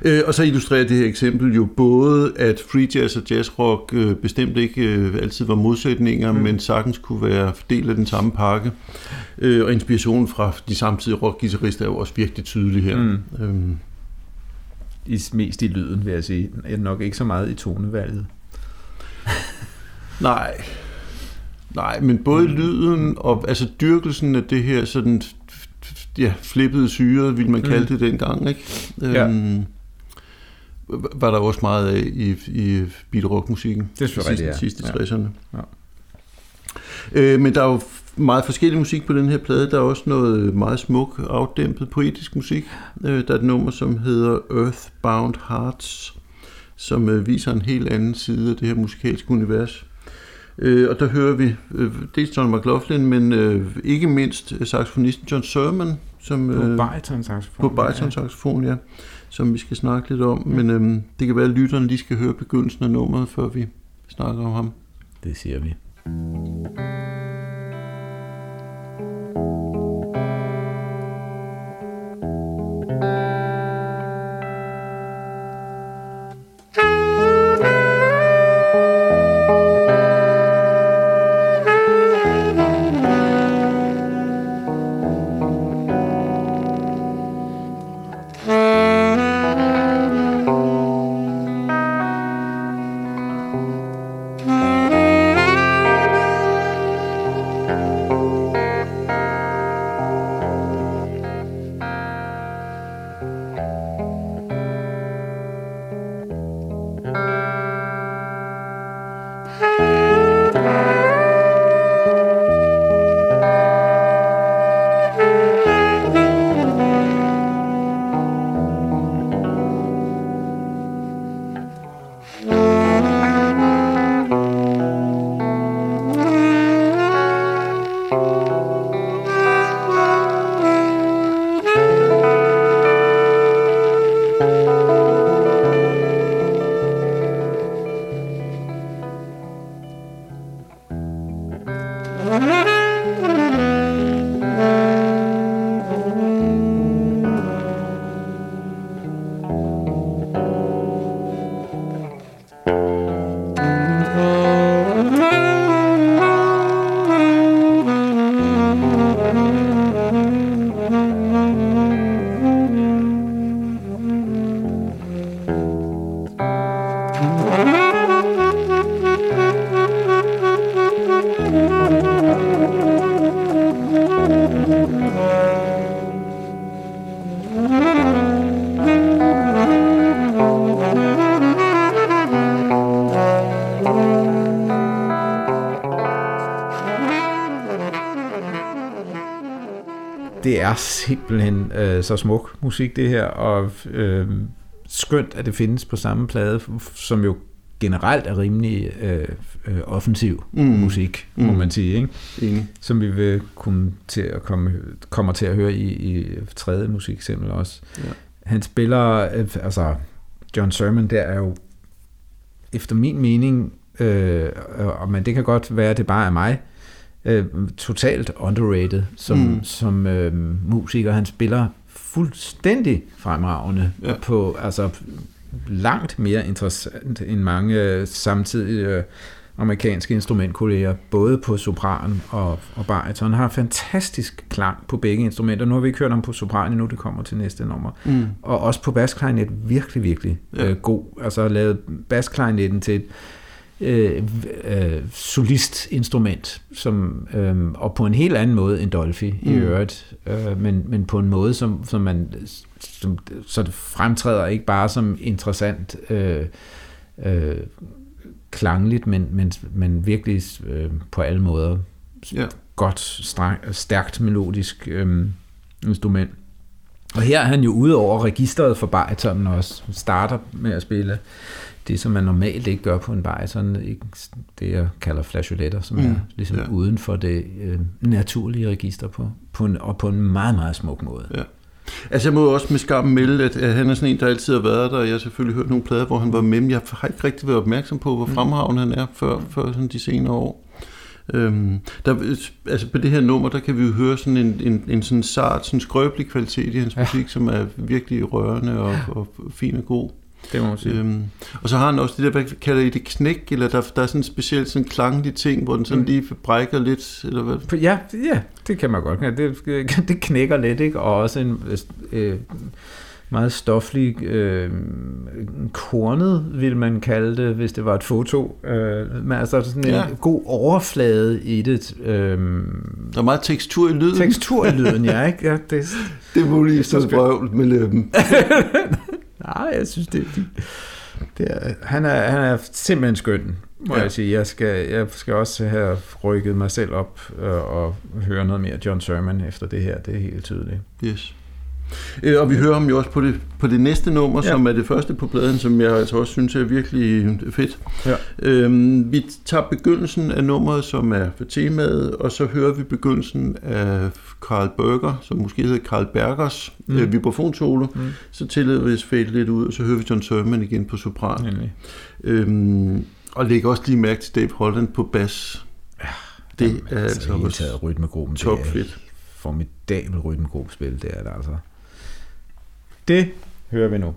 Øh, og så illustrerer det her eksempel jo både, at free jazz og jazzrock øh, bestemt ikke øh, altid var modsætninger, mm. Men sagtens kunne være del af den samme pakke. Øh, og inspirationen fra de samtidige rockguitarister er jo også virkelig tydelig her. Mm. Øhm, I, mest i lyden, vil jeg sige. Nok ikke så meget i tonevalget. nej, nej, men både Mm. lyden og altså dyrkelsen af det her sådan ja, flippede syre, ville man kalde Mm. det dengang, ikke? Ja. Øhm, var der også meget af i, i beat rock musikken. Det er selvfølgelig sidste, rigtigt, ja. sidste 60'erne. Ja. Øh, men der er jo meget forskellig musik på den her plade. Der er også noget meget smuk, afdæmpet, poetisk musik. Øh, der er et nummer, som hedder Earthbound Hearts, som øh, viser en helt anden side af det her musikalske univers. Øh, og der hører vi øh, dels John McLaughlin, men øh, ikke mindst øh, saxofonisten John Sermon, som, På øh, bariton saxofon. på bariton saxofon, ja, som vi skal snakke lidt om. Men øh, det kan være, at lytteren lige skal høre begyndelsen af nummeret, før vi snakker om ham. Det siger vi. Det er simpelthen øh, så smuk musik, det her, og øh, skønt, at det findes på samme plade, som jo generelt er rimelig øh, øh, offensiv Mm. mm. musik, må Mm. man sige, ikke? Enig. som vi vil komme til at komme, kommer til at høre i, i tredje musikeksempel også. Ja. Han spiller, øh, altså John Sermon der er jo efter min mening, øh, og men det kan godt være, at det bare er mig, øh, totalt underrated som, Mm. som øh, musiker. Han spiller fuldstændig fremragende Ja. på altså langt mere interessant end mange øh, samtidige øh, amerikanske instrumentkolleger, både på sopran og, og bariton, har fantastisk klang på begge instrumenter. Nu har vi ikke hørt ham på sopran endnu, det kommer til næste nummer. Mm. Og også på basklarinet virkelig, virkelig ja. øh, god. Altså lavet basklarinetten til et øh, øh, solistinstrument, som, øh, og på en helt anden måde end Dolphy mm. i øvrigt, øh, men, men på en måde, som, som man som, så det fremtræder ikke bare som interessant øh, øh, klangligt, men, men, men virkelig øh, på alle måder ja. godt, stærkt, stærkt melodisk øh, instrument. Og her er han jo ude over registret for baritonen også, starter med at spille det, som man normalt ikke gør på en bariton, det jeg kalder flageoletter, som mm. er ligesom ja. uden for det øh, naturlige register på, på en, og på en meget, meget smuk måde. Ja. Altså jeg må også med skam melde, at, at han er sådan en, der altid har været der, og jeg har selvfølgelig hørt nogle plader, hvor han var med, men jeg har ikke rigtig været opmærksom på, hvor mm. fremragende han er før, før sådan de senere år. Øhm, der, altså på det her nummer, der kan vi jo høre sådan en, en, en sådan sart, sådan skrøbelig kvalitet i hans ja. musik, som er virkelig rørende og, og fin og god. Det må man sige. Øhm, og så har han også det der, hvad kalder I det, knæk, eller der, der er sådan en speciel sådan klanglig ting, hvor den sådan mm. lige brækker lidt, eller hvad? Ja, ja, det kan man godt. Ja, det, det knækker lidt, ikke? Og også en øh, meget stoflig, øh, kornet, vil man kalde det, hvis det var et foto. Øh, men altså sådan en ja. god overflade i det. Øh, der er meget tekstur i lyden. Tekstur i lyden, ja, ikke? Ja, det, det er muligt så brøvl med løben. Nej, jeg synes, det er fint. Det er, han, er, han er simpelthen skøn, må ja. jeg sige. Jeg skal, jeg skal også have rykket mig selv op øh, og høre noget mere John Sermon efter det her. Det er helt tydeligt. Yes. Øh, og vi hører ham jo også på det, på det næste nummer, ja. som er det første på pladen, som jeg altså også synes er virkelig fedt. Ja. Øhm, vi tager begyndelsen af nummeret, som er for temaet, og så hører vi begyndelsen af Karl Berger, som måske hedder Karl Bergers mm. øh, vibrafonsolo. Mm. Så tillader vi os fade lidt ud, og så hører vi John Sermon igen på sopran. Øhm, og lægger også lige mærke til Dave Holland på bas. Ja, det er altså, altså også rytmegruppen. Top fedt. Formidabel rytmegruppespil, det er det altså. Det hører vi nu.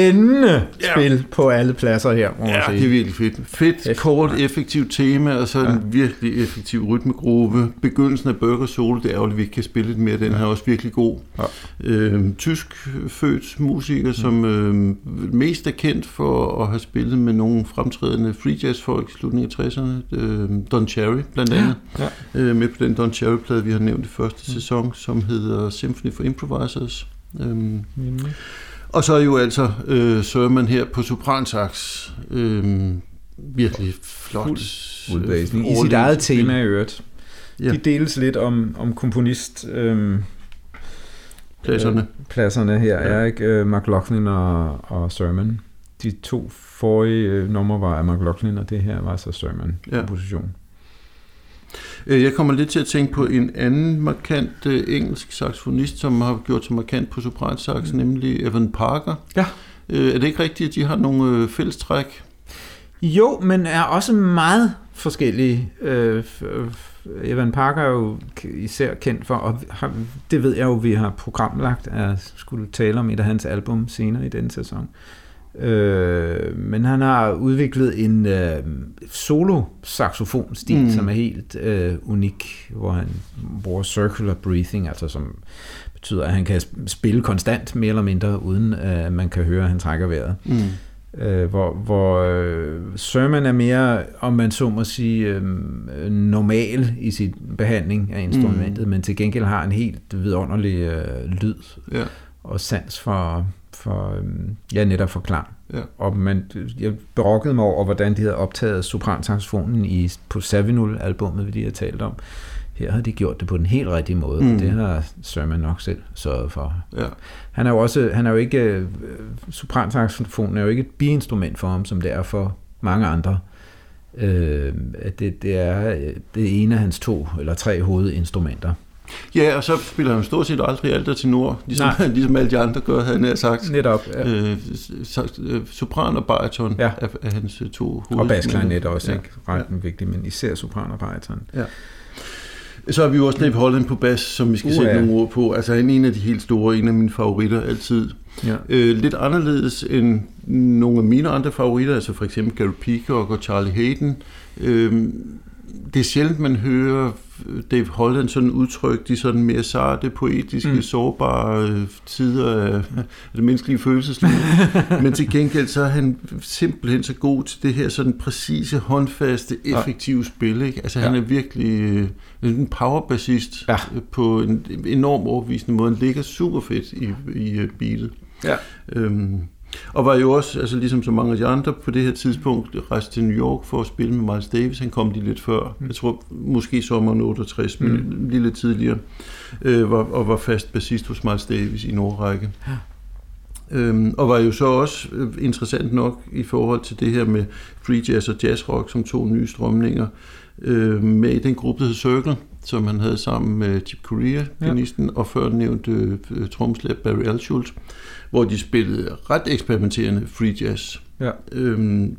Blændende ja. spil på alle pladser her, må ja, sige. det er virkelig fedt. Fedt, fedt kort, effektivt tema, og så ja. en virkelig effektiv rytmegruppe. Begyndelsen af Burger Soul, det er ærgerligt, at vi ikke kan spille lidt mere. Den ja. er også virkelig god. Ja. Øhm, tysk født musiker, som øhm, mest er kendt for at have spillet med nogle fremtrædende free jazz folk i slutningen af 60'erne. Øhm, Don Cherry, blandt andet. Ja. Ja. Øh, med på den Don Cherry-plade, vi har nævnt i første mm. sæson, som hedder Symphony for Improvisers. Øhm, mm. Og så er jo altså øh, Sørman her på sopransax. Øh, virkelig flot udblæsning. I sit eget tema i øvrigt. Ja. De deles lidt om, om komponist... Øhm, pladserne. Øh, pladserne her ja. er ikke øh, McLaughlin og, og Sermon. De to forrige øh, numre var af McLaughlin, og det her var så Sermon ja. komposition. Øh, jeg kommer lidt til at tænke på en anden markant øh, engelsk saxofonist, som har gjort sig markant på sopransax, mm. nemlig Evan Parker. Ja. Øh, er det ikke rigtigt, at de har nogle fællestræk? Jo, men er også meget forskellige. Evan Parker er jo især kendt for, og det ved jeg jo, vi har programlagt, at skulle tale om et af hans album senere i denne sæson. Øh, men han har udviklet en øh, solo-saxofonstil, mm. som er helt øh, unik, hvor han bruger circular breathing, altså som betyder, at han kan spille konstant, mere eller mindre, uden at man kan høre, at han trækker vejret. Mm. Øh, hvor hvor øh, Sermon er mere, om man så må sige, øh, normal i sin behandling af instrumentet, mm. men til gengæld har en helt vidunderlig øh, lyd ja. og sans for for øhm, ja, netop for klang. Ja. Og man, jeg berokkede mig over, hvordan de havde optaget sopransaxofonen i, på Savinul-albummet, vi lige har talt om. Her har de gjort det på den helt rigtige måde, mm. det har Sørman nok selv sørget for. Ja. Han er jo også, han er jo ikke, øh, sopransaxofonen er jo ikke et biinstrument for ham, som det er for mange andre. Øh, det, det er det ene af hans to eller tre hovedinstrumenter. Ja, og så spiller han stort set aldrig alt til nord, ligesom, ligesom alle de andre gør, havde han sagt. Netop, ja. øh, øh sopran og bariton ja. er, er hans to hoved. Og basklarinet også, ja. ikke? Ret ja. vigtigt, men især sopran og bariton. Ja. Så har vi jo også Dave Holland på bas, som vi skal uh, sætte ja. nogle ord på. Altså han er en af de helt store, en af mine favoritter altid. Ja. Øh, lidt anderledes end nogle af mine andre favoritter, altså for eksempel Gary Peacock og Charlie Hayden. Øh, det er sjældent, man hører Dave Holland sådan udtrykt de sådan mere sarte, poetiske, mm. sårbare øh, tider af, af det menneskelige følelsesliv. Men til gengæld så er han simpelthen så god til det her sådan præcise, håndfaste, effektive ja. spil. Ikke? Altså ja. han er virkelig øh, en powerbassist ja. på en enorm overbevisende måde. Han ligger super fedt i, i beatet. Ja. Øhm, og var jo også, altså ligesom så mange af de andre på det her tidspunkt, rejst til New York for at spille med Miles Davis. Han kom de lidt før. Mm. Jeg tror måske sommeren 68, men mm. lige lidt tidligere. Øh, var, og var fast bassist hos Miles Davis i Nordrække. Ja. Øhm, og var jo så også øh, interessant nok i forhold til det her med free jazz og jazz rock som to nye strømninger øh, med i den gruppe, der hed Circle, som han havde sammen med Chip Corea, pianisten, ja. og før nævnte øh, tromslæb Barry Alschultz hvor de spillede ret eksperimenterende free jazz. Ja. Øhm,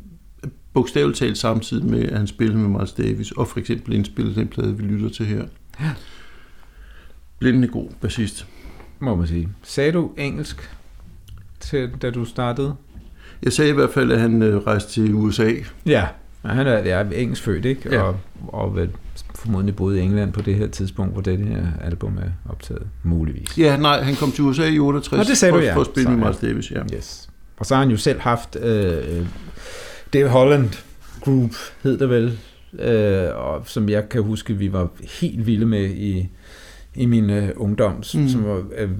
bogstaveligt talt samtidig med, at han spillede med Miles Davis, og for eksempel indspillede den plade, vi lytter til her. Ja. Blindende god bassist. Må man sige. Sagde du engelsk, til, da du startede? Jeg sagde i hvert fald, at han øh, rejste til USA. Ja, han er, er engelsk født, ikke? Ja. Og, og vel formodentlig boede i England på det her tidspunkt, hvor det her album er optaget, muligvis. Ja, nej, han kom til USA i 68 Nå, det sagde for, du, ja. for at spille med Miles Davis, ja. Yes. Og så har han jo selv haft øh, Dave Holland Group, hed det vel, øh, og som jeg kan huske, vi var helt vilde med i i min øh, ungdom, mm. som var øh,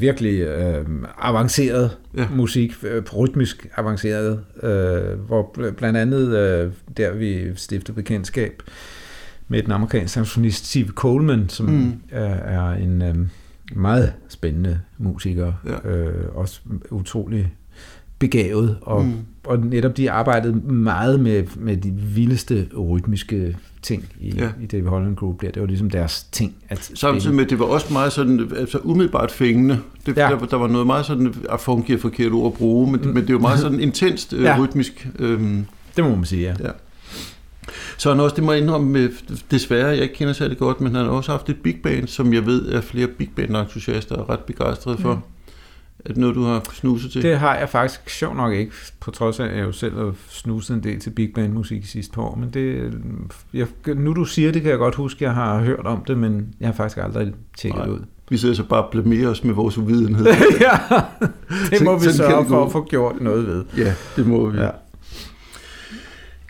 virkelig øh, avanceret ja. musik, øh, rytmisk avanceret, øh, hvor blandt andet øh, der vi stiftede bekendtskab med den amerikanske saxofonist Steve Coleman, som mm. er, er en øh, meget spændende musiker, ja. øh, også utrolig begavet, og, mm. og netop de arbejdede meget med, med de vildeste rytmiske ting i, ja. i David Holland Group der. Det var ligesom deres ting. At Samtidig med, det var også meget sådan, altså umiddelbart fængende. Det, ja. der, der, var noget meget sådan, at fungerer forkert ord at bruge, men, mm. men det var meget sådan intenst øh, ja. rytmisk. Øhm, det må man sige, ja. ja. Så han også, det må jeg indrømme, desværre, jeg ikke kender særlig godt, men han har også haft et big band, som jeg ved, at flere big band entusiaster er ret begejstrede for. Mm. Er det noget, du har snuset til? Det har jeg faktisk sjov nok ikke, på trods af, at jeg jo selv har snuset en del til big band musik i sidste par år. Men det, jeg, nu du siger det, kan jeg godt huske, at jeg har hørt om det, men jeg har faktisk aldrig tjekket Nej. ud. Vi sidder så bare og blamerer os med vores uvidenhed. ja, det må så, vi sørge for at få gjort noget ved. Ja, det må vi. Ja.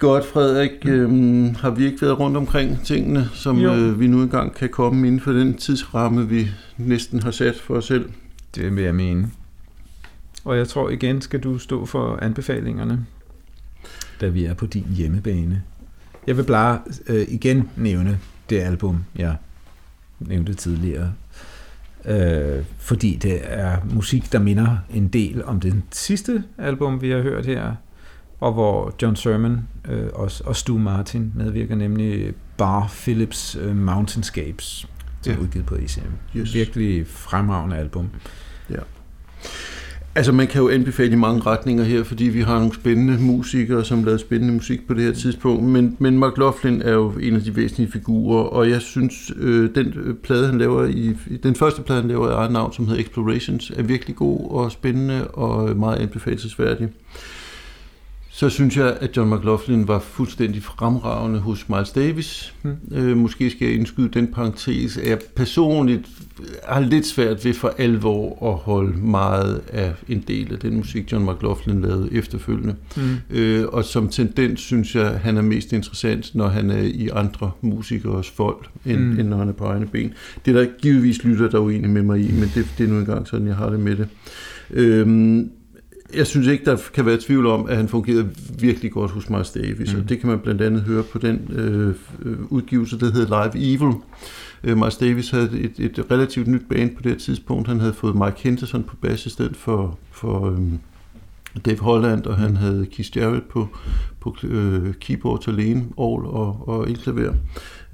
Godt, Frederik. Øhm, har vi ikke været rundt omkring tingene, som øh, vi nu engang kan komme inden for den tidsramme, vi næsten har sat for os selv? Det vil jeg mene. Og jeg tror igen, skal du stå for anbefalingerne. da vi er på din hjemmebane. Jeg vil bare øh, igen nævne det album, jeg nævnte tidligere, øh, fordi det er musik, der minder en del om den sidste album, vi har hørt her, og hvor John Sermon øh, og, og Stu Martin medvirker, nemlig Bar Phillips øh, Mountainscapes, som ja. er udgivet på ECM. Yes. Virkelig fremragende album. Ja. Altså man kan jo anbefale i mange retninger her, fordi vi har nogle spændende musikere, som lavede spændende musik på det her tidspunkt, men, men McLaughlin er jo en af de væsentlige figurer, og jeg synes, øh, den plade han laver i, den første plade han laver i eget navn, som hedder Explorations, er virkelig god og spændende og meget anbefalesværdig så synes jeg, at John McLaughlin var fuldstændig fremragende hos Miles Davis. Hmm. Øh, måske skal jeg indskyde den parentes, at jeg personligt har lidt svært ved for alvor at holde meget af en del af den musik, John McLaughlin lavede efterfølgende. Hmm. Øh, og som tendens synes jeg, han er mest interessant, når han er i andre musikers folk, end, hmm. end når han er på egne ben. Det er der givetvis lytter, der er uenige med mig i, men det, det er nu engang sådan, jeg har det med det. Øhm, jeg synes ikke, der kan være tvivl om, at han fungerede virkelig godt hos Miles Davis, mm. og det kan man blandt andet høre på den øh, udgivelse, der hedder Live Evil. Øh, Miles Davis havde et, et relativt nyt band på det tidspunkt. Han havde fået Mike Henderson på bas i stedet for, for øh, Dave Holland, og han havde Keith Jarrett på, på øh, keyboard alene, all og, og elklaver.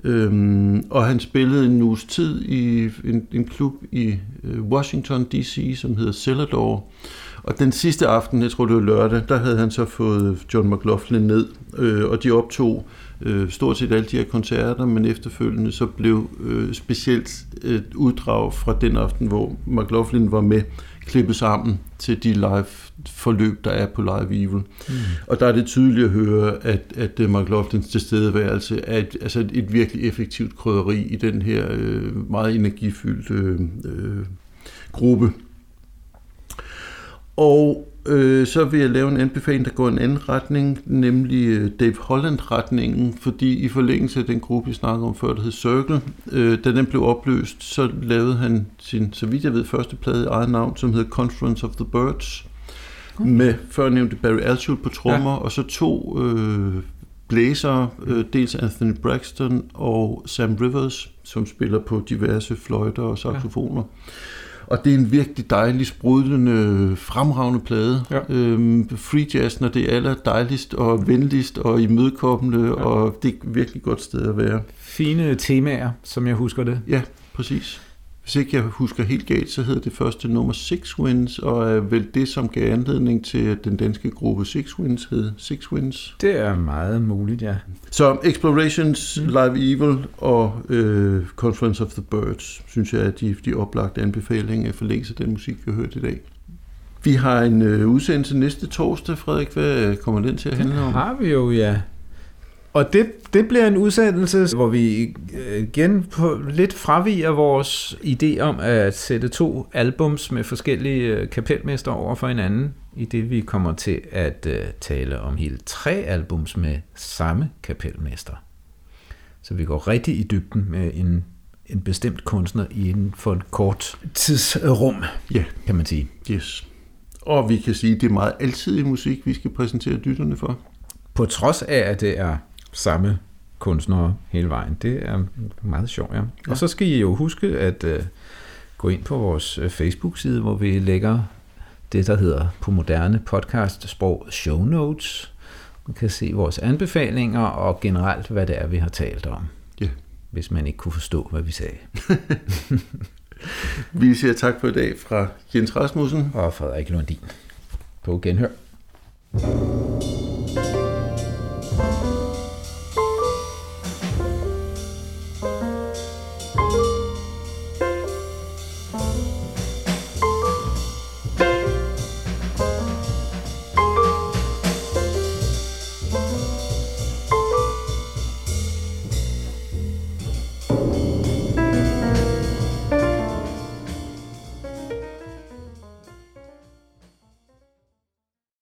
Øhm, og han spillede en uges tid i en, en klub i øh, Washington D.C., som hedder Cellador, og den sidste aften, jeg tror det var lørdag, der havde han så fået John McLaughlin ned, øh, og de optog øh, stort set alle de her koncerter, men efterfølgende så blev øh, specielt et uddrag fra den aften, hvor McLaughlin var med, klippet sammen til de live forløb, der er på Live Evil. Mm. Og der er det tydeligt at høre, at, at McLaughlins tilstedeværelse er et, altså et, et virkelig effektivt krydderi i den her øh, meget energifyldte øh, gruppe. Og øh, så vil jeg lave en anbefaling, der går en anden retning, nemlig øh, Dave Holland-retningen, fordi i forlængelse af den gruppe, vi snakkede om før, der hed Circle, øh, da den blev opløst, så lavede han sin, så vidt jeg ved, første plade i eget navn, som hedder Conference of the Birds, okay. med førnævnte Barry Altschul på trommer, ja. og så to øh, blæsere, øh, dels Anthony Braxton og Sam Rivers, som spiller på diverse fløjter og saxofoner. Ja. Og det er en virkelig dejlig, sprudlende, fremragende plade. Ja. Øhm, free jazz, når det er aller dejligst og venligst og imødekommende, ja. og det er et virkelig godt sted at være. Fine temaer, som jeg husker det. Ja, præcis. Hvis ikke jeg husker helt galt, så hedder det første nummer Six Wins, og er vel det, som gav anledning til, at den danske gruppe Six Wins hed Six Wins. Det er meget muligt, ja. Så Explorations, mm. Live Evil og øh, Conference of the Birds, synes jeg er de, de oplagte anbefalinger for af den musik, vi har hørt i dag. Vi har en øh, udsendelse næste torsdag, Frederik. Hvad kommer den til at handle om? Det har vi jo, ja. Og det, det bliver en udsendelse, hvor vi øh, igen på lidt fraviger vores idé om at sætte to albums med forskellige øh, kapelmester over for hinanden, i det vi kommer til at uh, tale om hele tre albums med samme kapelmester. Så vi går rigtig i dybden med en, en bestemt kunstner inden for et kort tidsrum, ja. kan man sige. Yes. Og vi kan sige, at det er meget altidig musik, vi skal præsentere dytterne for. På trods af, at det er samme kunstnere hele vejen. Det er meget sjovt, ja. ja. Og så skal I jo huske at uh, gå ind på vores øh, Facebook-side, hvor vi lægger det, der hedder på moderne podcast sprog show notes. Man kan se vores anbefalinger og generelt, hvad det er, vi har talt om. Ja. Hvis man ikke kunne forstå, hvad vi sagde. vi siger tak for i dag fra Jens Rasmussen og Frederik Lundin. På genhør. thank you